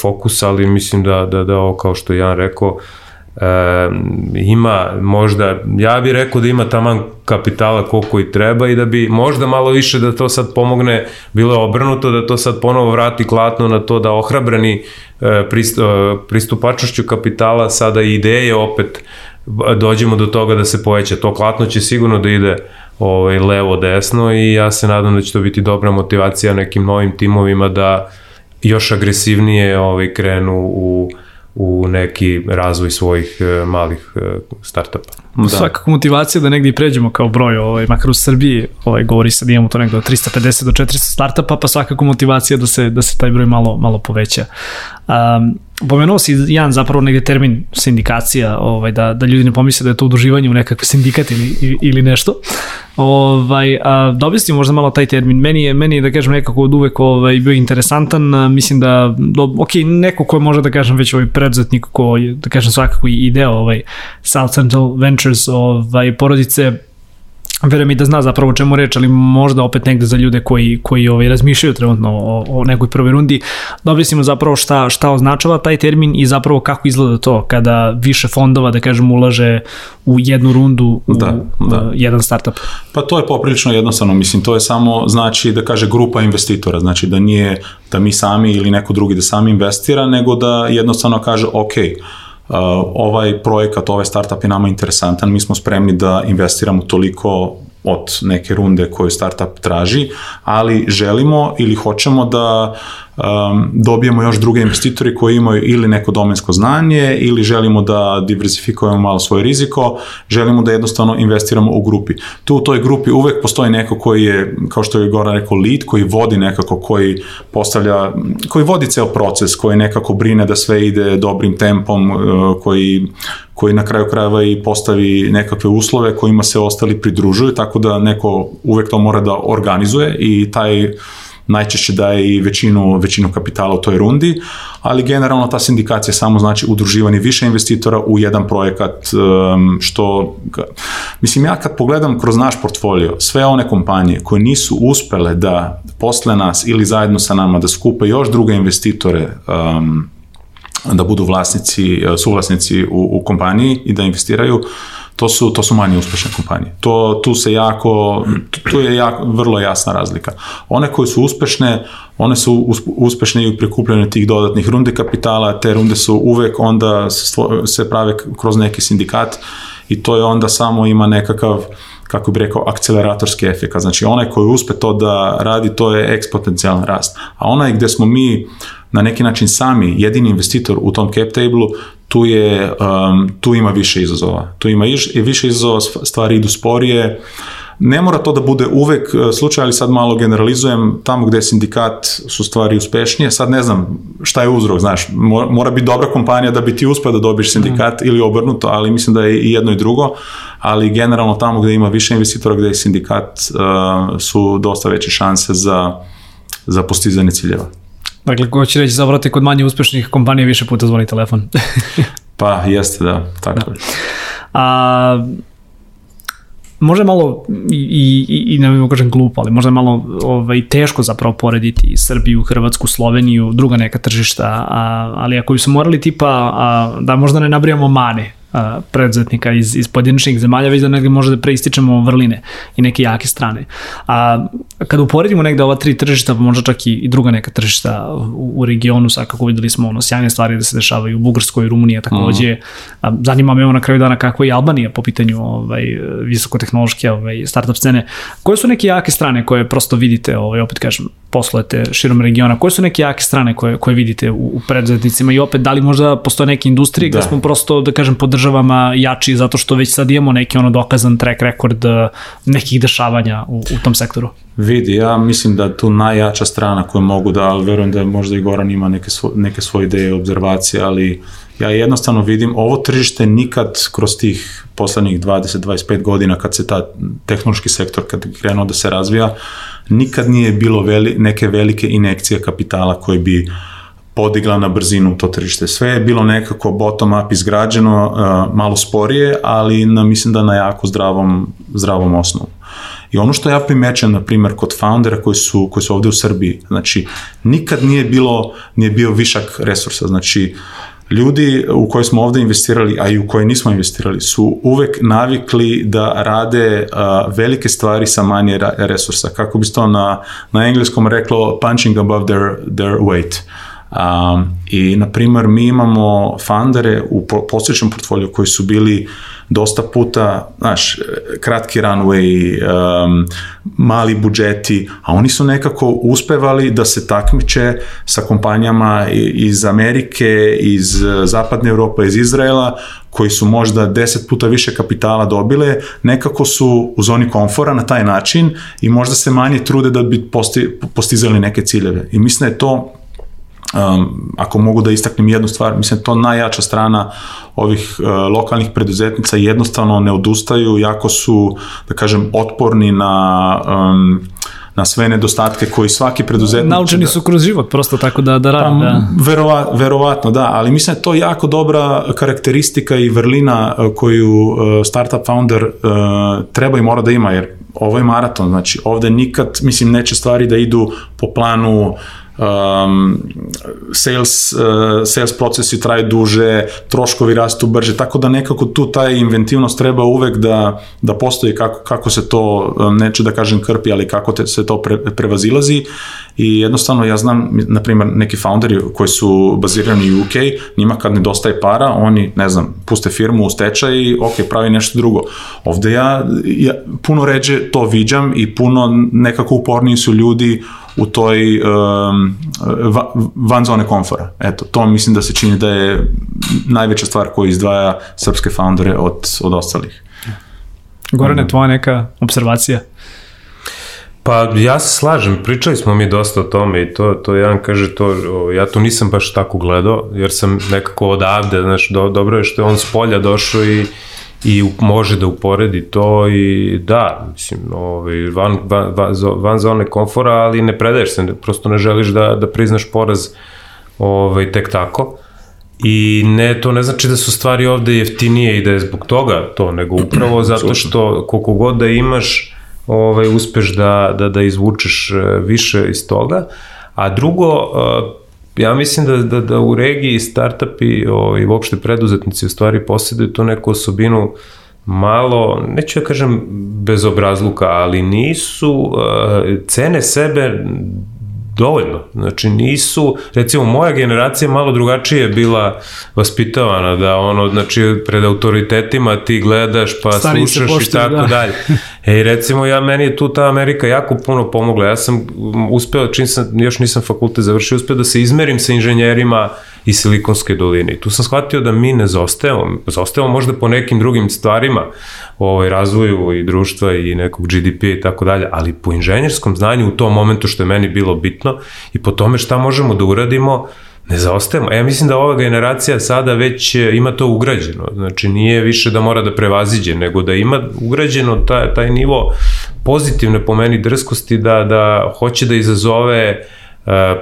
fokus, ali mislim da, da, da ovo kao što Jan rekao, e, ima možda, ja bih rekao da ima taman kapitala koliko i treba i da bi možda malo više da to sad pomogne, bilo je obrnuto da to sad ponovo vrati klatno na to da ohrabreni e, pristupačnošću kapitala sada i ideje opet dođemo do toga da se poveća. To klatno će sigurno da ide ovaj, levo desno i ja se nadam da će to biti dobra motivacija nekim novim timovima da još agresivnije ovaj, krenu u u neki razvoj svojih e, malih e, startupa. Da. Svakako motivacija da negdje pređemo kao broj, ovaj, makar u Srbiji ovaj, govori se da imamo to negde od 350 do 400 startupa, pa svakako motivacija da se, da se taj broj malo, malo poveća. Um, pomenuo si jedan zapravo negde termin sindikacija, ovaj, da, da ljudi ne pomisle da je to udruživanje u nekakve sindikat ili, ili nešto. Ovaj, a, da objasnim možda malo taj termin. Meni je, meni je da kažem nekako od uvek ovaj, bio interesantan. A, mislim da, do, ok, neko ko je možda da kažem već ovaj preduzetnik ko je, da kažem svakako i deo ovaj South Central Ventures ovaj, porodice verujem i da zna zapravo o čemu reč, ali možda opet negde za ljude koji, koji ovaj, razmišljaju trenutno o, o nekoj prvoj rundi, da objasnimo zapravo šta, šta označava taj termin i zapravo kako izgleda to kada više fondova, da kažem, ulaže u jednu rundu u da, da. jedan startup. Pa to je poprilično jednostavno, mislim, to je samo, znači, da kaže grupa investitora, znači da nije da mi sami ili neko drugi da sami investira, nego da jednostavno kaže, ok, Uh, ovaj projekat, ovaj startup je nama interesantan, mi smo spremni da investiramo toliko od neke runde koju startup traži, ali želimo ili hoćemo da um, dobijemo još druge investitori koji imaju ili neko domensko znanje ili želimo da diversifikujemo malo svoje riziko, želimo da jednostavno investiramo u grupi. Tu u toj grupi uvek postoji neko koji je, kao što je Goran rekao, lead, koji vodi nekako, koji postavlja, koji vodi ceo proces, koji nekako brine da sve ide dobrim tempom, uh, koji koji na kraju krajeva i postavi nekakve uslove kojima se ostali pridružuju, tako da neko uvek to mora da organizuje i taj najčešće daje i većinu, većinu kapitala u toj rundi, ali generalno ta sindikacija samo znači udruživanje više investitora u jedan projekat, um, što, mislim ja kad pogledam kroz naš portfolio, sve one kompanije koje nisu uspele da posle nas ili zajedno sa nama da skupe još druge investitore um, da budu vlasnici, suvlasnici u, u kompaniji i da investiraju, to su, to su manje uspešne kompanije. To, tu se jako, tu je jako, vrlo jasna razlika. One koje su uspešne, one su uspešne i u prikupljanju tih dodatnih runde kapitala, te runde su uvek onda se prave kroz neki sindikat i to je onda samo ima nekakav kako bi rekao, akceleratorski efekt. Znači, onaj koji uspe to da radi, to je ekspotencijalan rast. A onaj gde smo mi na neki način sami jedini investitor u tom cap table tu je, um, tu ima više izazova. Tu ima više izazova, stvari idu sporije, Ne mora to da bude uvek uh, slučaj, ali sad malo generalizujem, tamo gde je sindikat su stvari uspešnije, sad ne znam šta je uzrok, znaš, mora biti dobra kompanija da bi ti uspeo da dobiješ sindikat mm. ili obrnuto, ali mislim da je i jedno i drugo, ali generalno tamo gde ima više investitora, gde je sindikat, uh, su dosta veće šanse za, za postizanje ciljeva. Dakle, ko će reći, zavrati kod manje uspešnih kompanija više puta zvoni telefon. pa, jeste, da, tako da. A, možda malo i, i, i ne bih kažem glupo, ali možda malo ovaj, teško zapravo porediti Srbiju, Hrvatsku, Sloveniju, druga neka tržišta, a, ali ako bi smo morali tipa a, da možda ne nabrijamo mane, a, preduzetnika iz, iz pojedinačnih zemalja, već da negde može da preističemo vrline i neke jake strane. A kada uporedimo negde ova tri tržišta, pa možda čak i, i druga neka tržišta u, u regionu, sad kako videli smo ono, sjajne stvari da se dešavaju u Bugarskoj, Rumunija takođe, mm. a, zanima me evo na kraju dana kako je Albanija po pitanju ovaj, visokotehnološke ovaj, startup scene. Koje su neke jake strane koje prosto vidite, ovaj, opet kažem, poslujete širom regiona, koje su neke jake strane koje, koje vidite u, u preduzetnicima i opet da li možda postoje neke industrije da. gde smo prosto, da kažem, po državama jači zato što već sad imamo neki ono dokazan track record eh, nekih dešavanja u, u tom sektoru? Vidi, ja mislim da tu najjača strana koju mogu da, ali verujem da možda i Goran ima neke, svo, neke svoje ideje i obzervacije, ali ja jednostavno vidim, ovo tržište nikad kroz tih poslednjih 20-25 godina kad se ta tehnološki sektor kad krenuo da se razvija, nikad nije bilo veli, neke velike inekcije kapitala koji bi podigla na brzinu to tržište. Sve je bilo nekako bottom up izgrađeno, uh, malo sporije, ali na, mislim da na jako zdravom, zdravom osnovu. I ono što ja primećam, na primjer, kod foundera koji su, koji su ovde u Srbiji, znači, nikad nije bilo, nije bio višak resursa, znači, ljudi u koje smo ovde investirali, a i u koje nismo investirali, su uvek navikli da rade uh, velike stvari sa manje resursa. Kako bi se to na, na engleskom reklo punching above their, their weight. Um, I, na primer, mi imamo fundere u posjećnom portfoliju koji su bili dosta puta, znaš, kratki runway, um, mali budžeti, a oni su nekako uspevali da se takmiče sa kompanijama iz Amerike, iz Zapadne Evrope, iz Izraela, koji su možda 10 puta više kapitala dobile, nekako su u zoni komfora na taj način i možda se manje trude da bi posti, postizali neke ciljeve. I mislim da je to um, ako mogu da istaknem jednu stvar, mislim to najjača strana ovih uh, lokalnih preduzetnica jednostavno ne odustaju, jako su, da kažem, otporni na um, na sve nedostatke koji svaki preduzetnik... Naučeni su kroz život, prosto tako da, da radi. Pa, da. Verova, verovatno, da, ali mislim da je to jako dobra karakteristika i vrlina uh, koju uh, startup founder uh, treba i mora da ima, jer ovo je maraton, znači ovde nikad, mislim, neće stvari da idu po planu uh, um, sales, uh, sales procesi traju duže, troškovi rastu brže, tako da nekako tu taj inventivnost treba uvek da, da postoji kako, kako se to, um, neću da kažem krpi, ali kako te, se to pre, prevazilazi i jednostavno ja znam, na primjer, neki founderi koji su bazirani u UK, njima kad nedostaje para, oni, ne znam, puste firmu u stečaj i ok, pravi nešto drugo. Ovde ja, ja puno ređe to viđam i puno nekako uporniji su ljudi u toj um, van zone komfora. Eto, to mislim da se čini da je najveća stvar koja izdvaja srpske foundere od, od ostalih. Gorane, tvoja neka observacija? Pa ja se slažem, pričali smo mi dosta o tome i to, to jedan kaže to, ja to nisam baš tako gledao, jer sam nekako odavde, znaš, do, dobro je što je on s polja došao i i može da uporedi to i da, mislim, ovaj, van, van, van, van zone komfora, ali ne predaješ se, prosto ne želiš da, da priznaš poraz ovaj, tek tako. I ne, to ne znači da su stvari ovde jeftinije i da je zbog toga to, nego upravo zato što koliko god da imaš, ovaj, uspeš da, da, da izvučeš eh, više iz toga. A drugo, eh, ja mislim da, da, da u regiji startupi i ovaj, uopšte preduzetnici u stvari posjeduju tu neku osobinu malo, neću ja kažem bezobrazluka, ali nisu, uh, cene sebe dovoljno. Znači nisu, recimo moja generacija malo drugačije bila vaspitavana da ono, znači pred autoritetima ti gledaš pa Stari slušaš i tako da. dalje. E recimo ja, meni je tu ta Amerika jako puno pomogla. Ja sam uspeo, čim sam, još nisam fakultet završio, uspeo da se izmerim sa inženjerima i Silikonske doline. I tu sam shvatio da mi ne zostajemo, zostajemo možda po nekim drugim stvarima, ovaj, razvoju i društva i nekog GDP i tako dalje, ali po inženjerskom znanju u tom momentu što je meni bilo bitno i po tome šta možemo da uradimo, ne zaostajemo. E, ja mislim da ova generacija sada već e, ima to ugrađeno. Znači, nije više da mora da prevaziđe, nego da ima ugrađeno taj, taj nivo pozitivne po meni drskosti da, da hoće da izazove uh,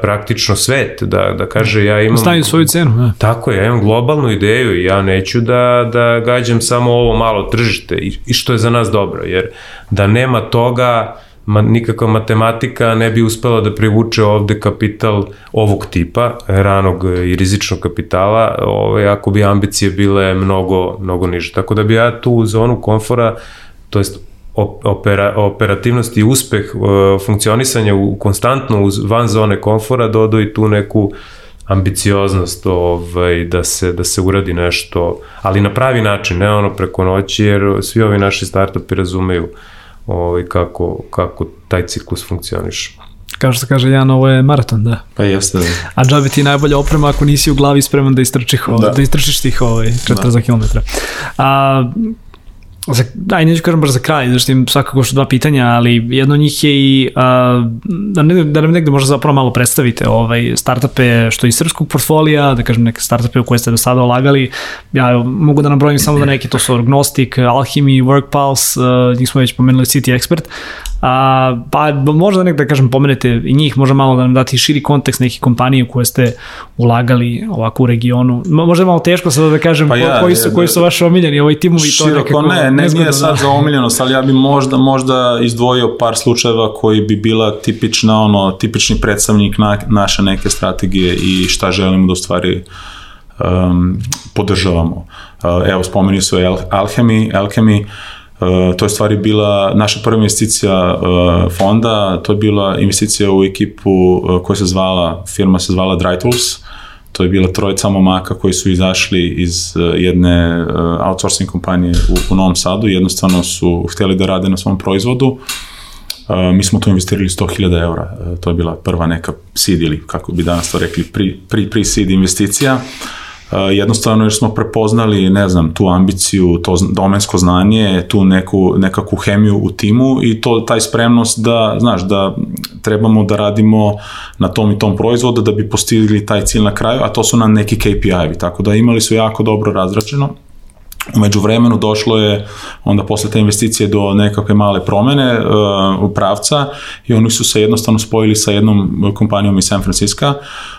praktično svet, da, da kaže ja imam... Stavim svoju cenu. Da. Tako je, ja imam globalnu ideju i ja neću da, da gađam samo ovo malo tržište i, i što je za nas dobro, jer da nema toga ma, nikakva matematika ne bi uspela da privuče ovde kapital ovog tipa, ranog i rizičnog kapitala, ovaj, ako bi ambicije bile mnogo, mnogo niže. Tako da bi ja tu zonu komfora, to jest opera, operativnost i uspeh uh, funkcionisanja u, konstantno uz, van zone komfora dodao i tu neku ambicioznost ovaj, da, se, da se uradi nešto, ali na pravi način, ne ono preko noći, jer svi ovi naši startupi razumeju ovaj, kako, kako taj ciklus funkcioniše. Kao što kaže Jan, ovo je maraton, da. Pa jeste. Da. A džabe ti najbolja oprema ako nisi u glavi spreman da istrčiš, da. da istrčiš tih ovaj, 40 da. km. A, Za, daj, neću kažem baš za kraj, zašto im svakako što dva pitanja, ali jedno od njih je i a, da, ne, da nam negde možda zapravo malo predstavite ovaj, startupe što iz srpskog portfolija, da kažem neke startupe u koje ste do sada olagali. Ja mogu da nabrojim samo da neki, to su Agnostic, Alchemy, WorkPulse, njih smo već pomenuli City Expert, A, pa možda nek da kažem pomenete i njih, možda malo da nam dati širi kontekst nekih kompanije u koje ste ulagali ovako u regionu. Možda je malo teško sada da kažem pa ja, koji, su, koji su vaši omiljeni ovaj timovi. Široko, to nekako, ne, ne nije sad da. za omiljenost, ali ja bi možda, možda izdvojio par slučajeva koji bi bila tipična, ono, tipični predstavnik na, naše neke strategije i šta želimo da u stvari um, podržavamo. Uh, evo, spomenuo su Alchemy, Alchemy to je stvari bila naša prva investicija uh, fonda, to je bila investicija u ekipu uh, koja se zvala, firma se zvala Dry Tools, to je bila trojica momaka koji su izašli iz uh, jedne uh, outsourcing kompanije u, u Novom Sadu, jednostavno su hteli da rade na svom proizvodu, uh, mi smo tu investirali 100.000 eura, uh, to je bila prva neka seed ili kako bi danas to rekli, pri, pri seed investicija, uh, jednostavno jer smo prepoznali, ne znam, tu ambiciju, to domensko znanje, tu neku, nekakvu hemiju u timu i to taj spremnost da, znaš, da trebamo da radimo na tom i tom proizvodu da bi postigli taj cilj na kraju, a to su nam neki KPI-evi, tako da imali su jako dobro razrađeno. Umeđu vremenu došlo je onda posle te investicije do nekakve male promene uh, pravca i oni su se jednostavno spojili sa jednom kompanijom iz San Francisco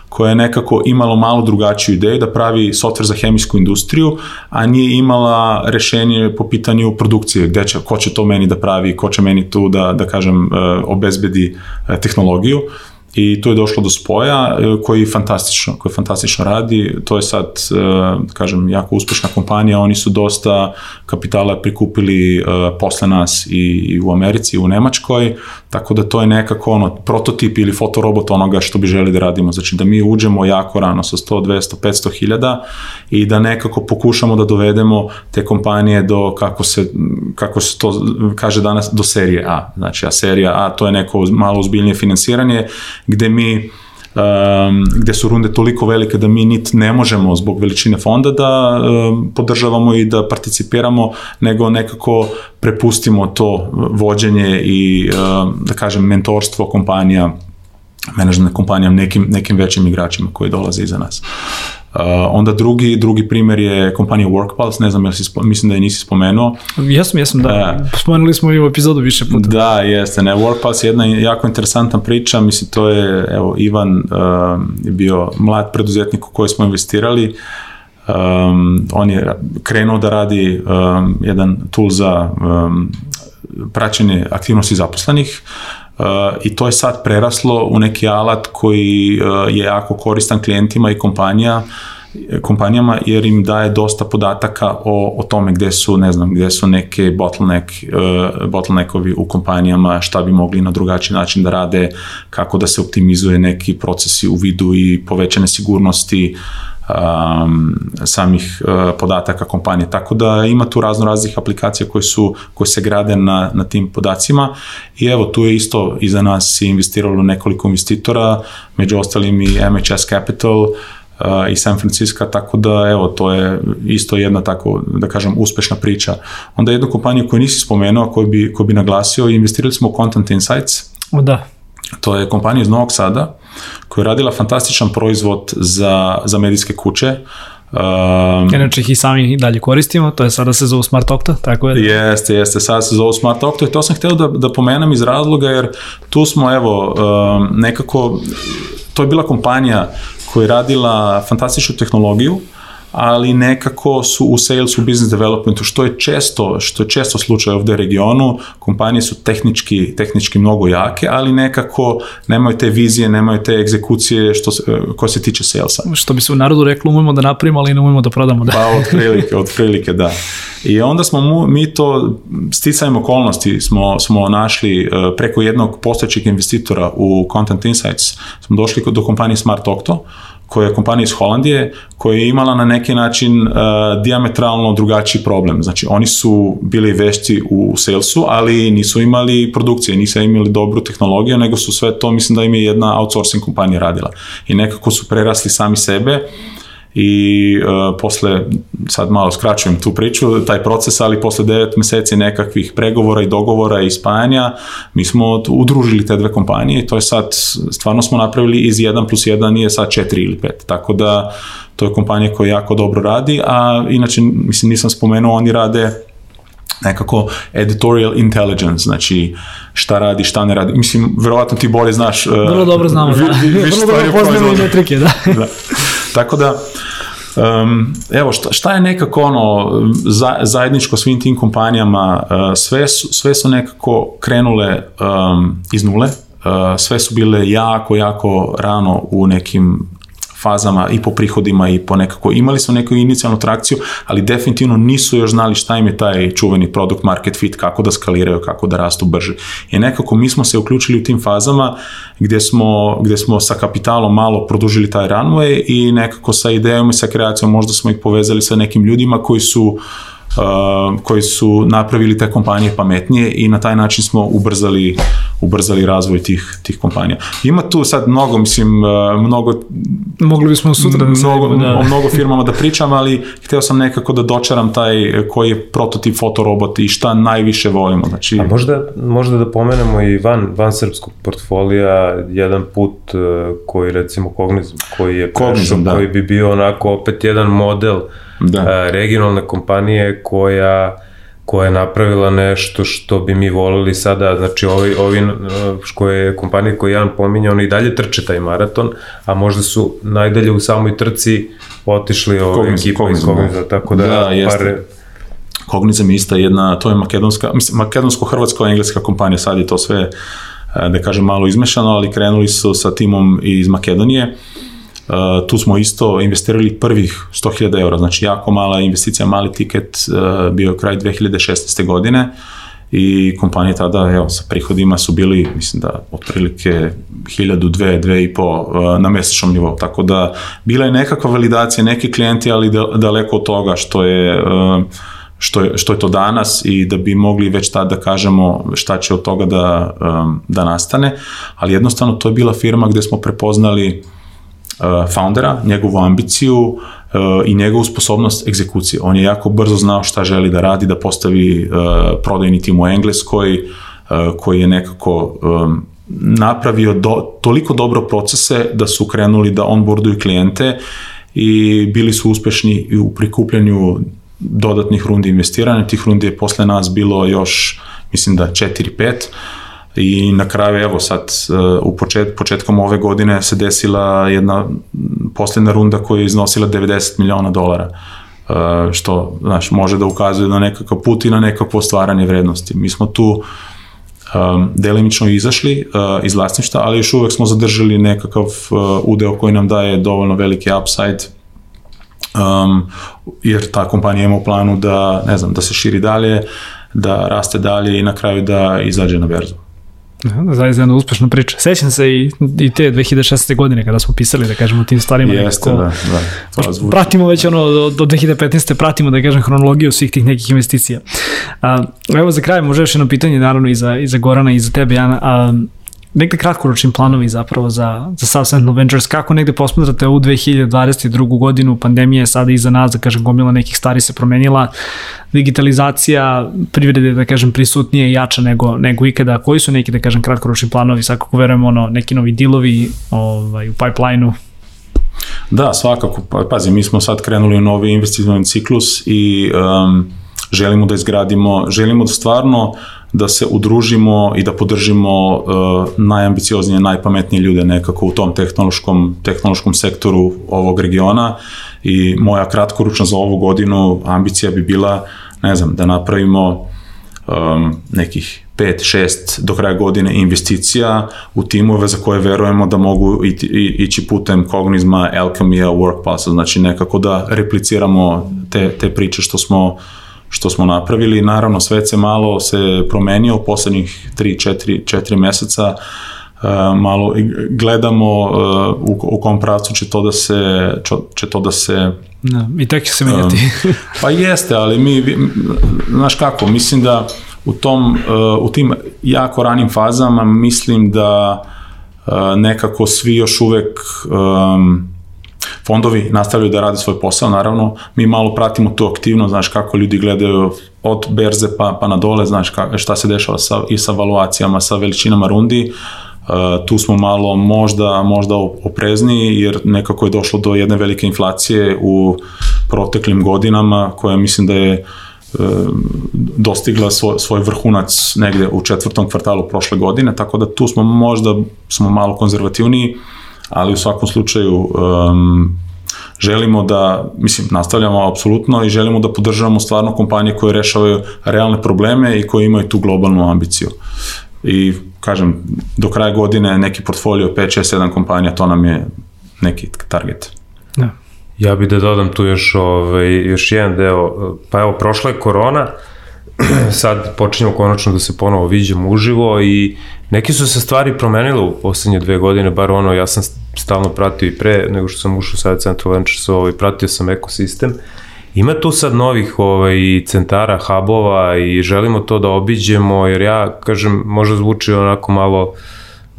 koja je nekako imala malo drugačiju ideju da pravi softver za hemijsku industriju, a nije imala rešenje po pitanju produkcije, gde će, ko će to meni da pravi, ko će meni tu da, da kažem, uh, obezbedi uh, tehnologiju i tu je došlo do spoja e, koji fantastično, koji fantastično radi. To je sad, e, kažem, jako uspešna kompanija. Oni su dosta kapitala prikupili e, posle nas i u Americi i u Nemačkoj, tako da to je nekako ono, prototip ili fotorobot onoga što bi želi da radimo. Znači da mi uđemo jako rano sa 100, 200, 500 hiljada i da nekako pokušamo da dovedemo te kompanije do, kako se, kako se to kaže danas, do serije A. Znači, a serija A to je neko malo uzbiljnije finansiranje gde mi um, gde su runde toliko velike da mi nit ne možemo zbog veličine fonda da um, podržavamo i da participiramo, nego nekako prepustimo to vođenje i um, da kažem mentorstvo kompanija menadžment kompanijama nekim, nekim većim igračima koji dolaze iza nas. Uh, onda drugi, drugi primer je kompanija WorkPulse, ne znam, jel si, mislim da je nisi spomenuo. Jesam, jesam, da. Uh, Spomenuli smo i u epizodu više puta. Da, jeste, ne, WorkPulse je jedna jako interesantna priča, mislim, to je, evo, Ivan uh, je bio mlad preduzetnik u koji smo investirali, um, on je krenuo da radi um, jedan tool za um, praćenje aktivnosti zaposlenih, Uh, i to je sad preraslo u neki alat koji uh, je jako koristan klijentima i kompanija kompanijama jer im daje dosta podataka o, o tome gde su, ne znam, gde su neke bottleneck, uh, bottleneckovi u kompanijama, šta bi mogli na drugačiji način da rade, kako da se optimizuje neki procesi u vidu i povećane sigurnosti, uh, um, samih uh, podataka kompanije. Tako da ima tu razno raznih aplikacija koje su koje se grade na, na tim podacima i evo tu je isto iza nas investiralo nekoliko investitora, među ostalim i MHS Capital, uh, i San Francisco, tako da evo, to je isto jedna tako, da kažem, uspešna priča. Onda jednu kompaniju koju nisi spomenuo, koju bi, koju bi naglasio, investirali smo u Content Insights. O da. To je kompanija iz Novog Sada koja je radila fantastičan proizvod za, za medijske kuće. Um, Inače ih i sami dalje koristimo, to je sada se zove Smart Octa, tako je? Jeste, jeste, sada se zove Smart Octa i to sam hteo da, da pomenem iz razloga jer tu smo, evo, um, nekako, to je bila kompanija koja je radila fantastičnu tehnologiju, ali nekako su u salesu, business developmentu, što je često, što je često slučaj ovde u regionu, kompanije su tehnički, tehnički mnogo jake, ali nekako nemaju te vizije, nemaju te egzekucije što ko se tiče salesa. Što bi se u narodu reklo, umemo da napravimo, ali ne umemo da prodamo. Da. Pa od prilike, od prilike, da. I onda smo mu, mi to sticajem okolnosti smo, smo našli uh, preko jednog postojećeg investitora u Content Insights, smo došli do kompanije Smart Octo, koja je kompanija iz Holandije, koja je imala na neki način uh, diametralno drugačiji problem. Znači, oni su bili vešti u salesu, ali nisu imali produkcije, nisu imali dobru tehnologiju, nego su sve to, mislim da im je jedna outsourcing kompanija radila. I nekako su prerasli sami sebe, i uh, posle, sad malo skraćujem tu priču, taj proces, ali posle 9 meseci nekakvih pregovora i dogovora i spajanja, mi smo udružili te dve kompanije i to je sad, stvarno smo napravili iz 1 plus 1 nije sad 4 ili 5, tako da to je kompanija koja jako dobro radi, a inače, mislim, nisam spomenuo, oni rade nekako editorial intelligence, znači šta radi, šta ne radi. Mislim, verovatno ti bolje znaš... Uh, Vrlo dobro znamo, da. Vrlo dobro poznamo i metrike, da. da. Tako da, Um, evo, šta, šta je nekako ono za, zajedničko svim tim kompanijama, uh, sve, su, sve su nekako krenule um, iz nule, uh, sve su bile jako, jako rano u nekim fazama i po prihodima i po nekako, imali su neku inicijalnu trakciju, ali definitivno nisu još znali šta im je taj čuveni product market fit, kako da skaliraju, kako da rastu brže. I nekako mi smo se uključili u tim fazama gde smo, gde smo sa kapitalom malo produžili taj runway i nekako sa idejom i sa kreacijom možda smo ih povezali sa nekim ljudima koji su uh, uh, koji su napravili te kompanije pametnije i na taj način smo ubrzali, ubrzali razvoj tih, tih kompanija. Ima tu sad mnogo, mislim, uh, mnogo... Mogli bismo sutra da mnogo, da. o mnogo firmama da pričam, ali hteo sam nekako da dočaram taj koji je prototip fotorobot i šta najviše volimo. Znači... A možda, možda da pomenemo i van, van srpskog portfolija jedan put uh, koji recimo Kognizm, koji je prešao, da. koji bi bio onako opet jedan model da. a, regionalne kompanije koja koja je napravila nešto što bi mi volili sada, znači ovi, ovi koje kompanije koje Jan pominja, oni i dalje trče taj maraton, a možda su najdalje u samoj trci otišli ove ekipa iz Kognizma, tako da, da par... Kognizam je ista jedna, to je makedonska, mislim, makedonsko-hrvatsko-engleska kompanija, sad je to sve, da kažem, malo izmešano, ali krenuli su sa timom iz Makedonije, Uh, tu smo isto investirali prvih 100.000 eura, znači jako mala investicija, mali tiket, uh, bio kraj 2016. godine i kompanije tada, evo, sa prihodima su bili, mislim da, otprilike 1000, 2, 2 i po uh, na mesečnom nivou, tako da bila je nekakva validacija, neki klijenti, ali daleko od toga što je uh, što je, što je to danas i da bi mogli već tada da kažemo šta će od toga da, da nastane, ali jednostavno to je bila firma gde smo prepoznali Uh, foundera, njegovu ambiciju uh, i njegovu sposobnost egzekucije. On je jako brzo znao šta želi da radi, da postavi uh, prodajni tim u Engleskoj, koji je nekako um, napravio do, toliko dobro procese da su krenuli da onboarduju klijente i bili su uspešni u prikupljanju dodatnih rundi investiranja. Tih rundi je posle nas bilo još, mislim da 4-5 i na kraju evo sad uh, u počet, početkom ove godine se desila jedna posljedna runda koja je iznosila 90 miliona dolara uh, što znaš, može da ukazuje na nekakav put i na nekakvo stvaranje vrednosti. Mi smo tu um, delimično izašli uh, iz vlasništa, ali još uvek smo zadržali nekakav uh, udeo koji nam daje dovoljno veliki upside um, jer ta kompanija ima u planu da, ne znam, da se širi dalje, da raste dalje i na kraju da izađe na berzu. Da, zaista jedna uspešna priča. Sećam se i, i te 2016. godine kada smo pisali, da kažemo, o tim stvarima. Jeste, da, da. To pratimo već ono, do, do 2015. pratimo, da kažem, hronologiju svih tih nekih investicija. A, evo za kraj, može još jedno pitanje, naravno, i za, i za Gorana i za tebe, Jana. A, negde kratkoročni planovi zapravo za, za Sentinel Ventures, kako negde posmatrate ovu 2022. godinu, pandemija je sada iza nas, da kažem, gomila nekih stvari se promenila, digitalizacija privrede, da kažem, prisutnije i jača nego, nego ikada, koji su neki, da kažem, kratkoročni planovi, svakako verujemo, ono, neki novi dilovi ovaj, u pipeline-u, Da, svakako. Pa, pazi, mi smo sad krenuli u novi investicijni ciklus i um, želimo da izgradimo, želimo da stvarno da se udružimo i da podržimo uh, najambicioznije, najpametnije ljude nekako u tom tehnološkom, tehnološkom sektoru ovog regiona. I moja kratkoručna za ovu godinu ambicija bi bila, ne znam, da napravimo um, nekih 5, 6 do kraja godine investicija u timove za koje verujemo da mogu iti, ići putem Cognizma, Alchemija, Workpassa, znači nekako da repliciramo te, te priče što smo što smo napravili. Naravno, svet se malo se promenio u poslednjih 3, 4, 4 meseca, Uh, malo gledamo uh, u, u kom pravcu će to da se će to da se da, i tek će se menjati. uh, pa jeste, ali mi znaš kako, mislim da u tom u tim jako ranim fazama mislim da nekako svi još uvek um, fondovi nastavljaju da rade svoj posao, naravno, mi malo pratimo tu aktivnost, znaš, kako ljudi gledaju od berze pa, pa na dole, znaš, ka, šta se dešava sa, i sa valuacijama, sa veličinama rundi, Uh, tu smo malo možda, možda oprezniji jer nekako je došlo do jedne velike inflacije u proteklim godinama koja mislim da je uh, dostigla svoj, svoj vrhunac negde u četvrtom kvartalu prošle godine, tako da tu smo možda smo malo konzervativniji, ali u svakom slučaju um, želimo da, mislim, nastavljamo apsolutno i želimo da podržavamo stvarno kompanije koje rešavaju realne probleme i koje imaju tu globalnu ambiciju. I, kažem, do kraja godine neki portfolio 5, 6, 7 kompanija, to nam je neki target. Da. Ja bih da dodam tu još, ovaj, još jedan deo, pa evo, prošla je korona, sad počinjemo konačno da se ponovo viđemo uživo i neke su se stvari promenile u poslednje dve godine, bar ono, ja sam stalno pratio i pre nego što sam ušao sad Central Ventures, ovaj, pratio sam ekosistem. Ima tu sad novih ovaj, centara, hubova i želimo to da obiđemo, jer ja, kažem, možda zvuči onako malo uh,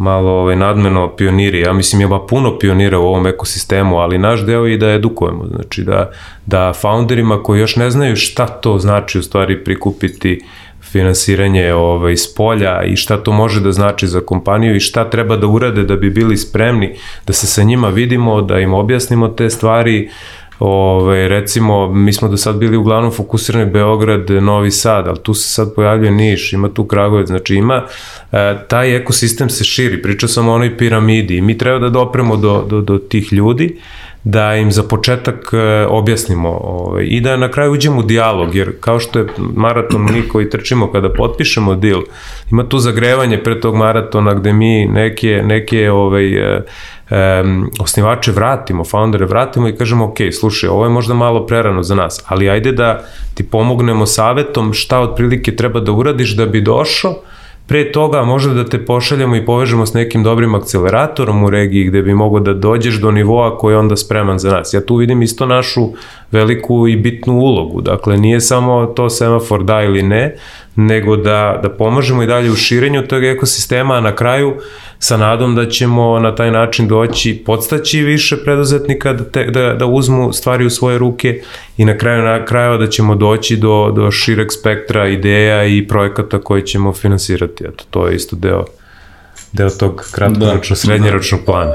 malo ovaj, nadmeno pioniri. Ja mislim ima puno pionira u ovom ekosistemu, ali naš deo je da edukujemo. Znači da, da founderima koji još ne znaju šta to znači u stvari prikupiti finansiranje ovaj, s polja i šta to može da znači za kompaniju i šta treba da urade da bi bili spremni da se sa njima vidimo, da im objasnimo te stvari, Ove, recimo, mi smo do sad bili uglavnom fokusirani Beograd, Novi Sad, ali tu se sad pojavljuje Niš, ima tu Kragovic, znači ima, e, taj ekosistem se širi, pričao sam o onoj piramidi i mi treba da dopremo do, do, do tih ljudi, da im za početak e, objasnimo ovaj, i da na kraju uđemo u dijalog, jer kao što je maraton mi koji trčimo kada potpišemo deal, ima tu zagrevanje pre tog maratona gde mi neke, neke ovaj, um, osnivače vratimo, foundere vratimo i kažemo, ok, slušaj, ovo je možda malo prerano za nas, ali ajde da ti pomognemo savetom šta otprilike treba da uradiš da bi došao, pre toga možda da te pošaljemo i povežemo s nekim dobrim akceleratorom u regiji gde bi mogo da dođeš do nivoa koji je onda spreman za nas. Ja tu vidim isto našu veliku i bitnu ulogu. Dakle, nije samo to semafor da ili ne, nego da, da pomažemo i dalje u širenju tog ekosistema, a na kraju sa nadom da ćemo na taj način doći, podstaći više preduzetnika da, te, da, da uzmu stvari u svoje ruke i na kraju na kraju da ćemo doći do, do šireg spektra ideja i projekata koje ćemo finansirati. Eto, to je isto deo deo tog kratkoročno, da, srednjeročnog plana.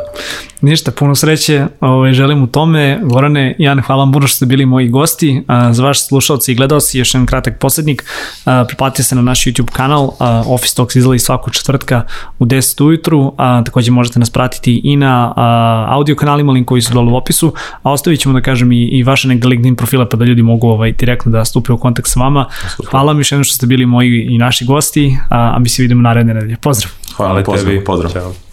Ništa, puno sreće ovaj, želim u tome. Gorane, Jan, hvala vam puno što ste bili moji gosti. A, za vaš slušalci i gledalci, još jedan kratak poslednik. A, priplatite se na naš YouTube kanal. A, Office Talks izlazi svakog četvrtka u 10 ujutru. A, takođe možete nas pratiti i na a, audio kanalima, link koji su dole u opisu. A ostavit ćemo da kažem i, i vaše neke LinkedIn profile pa da ljudi mogu ovaj, direktno da stupe u kontakt sa vama. Hvala vam još jednom što ste bili moji i naši gosti, a, a mi se vidimo naredne nedelje. Pozdrav! Hvala, Hvala tebi. Pozdrav. Ćao.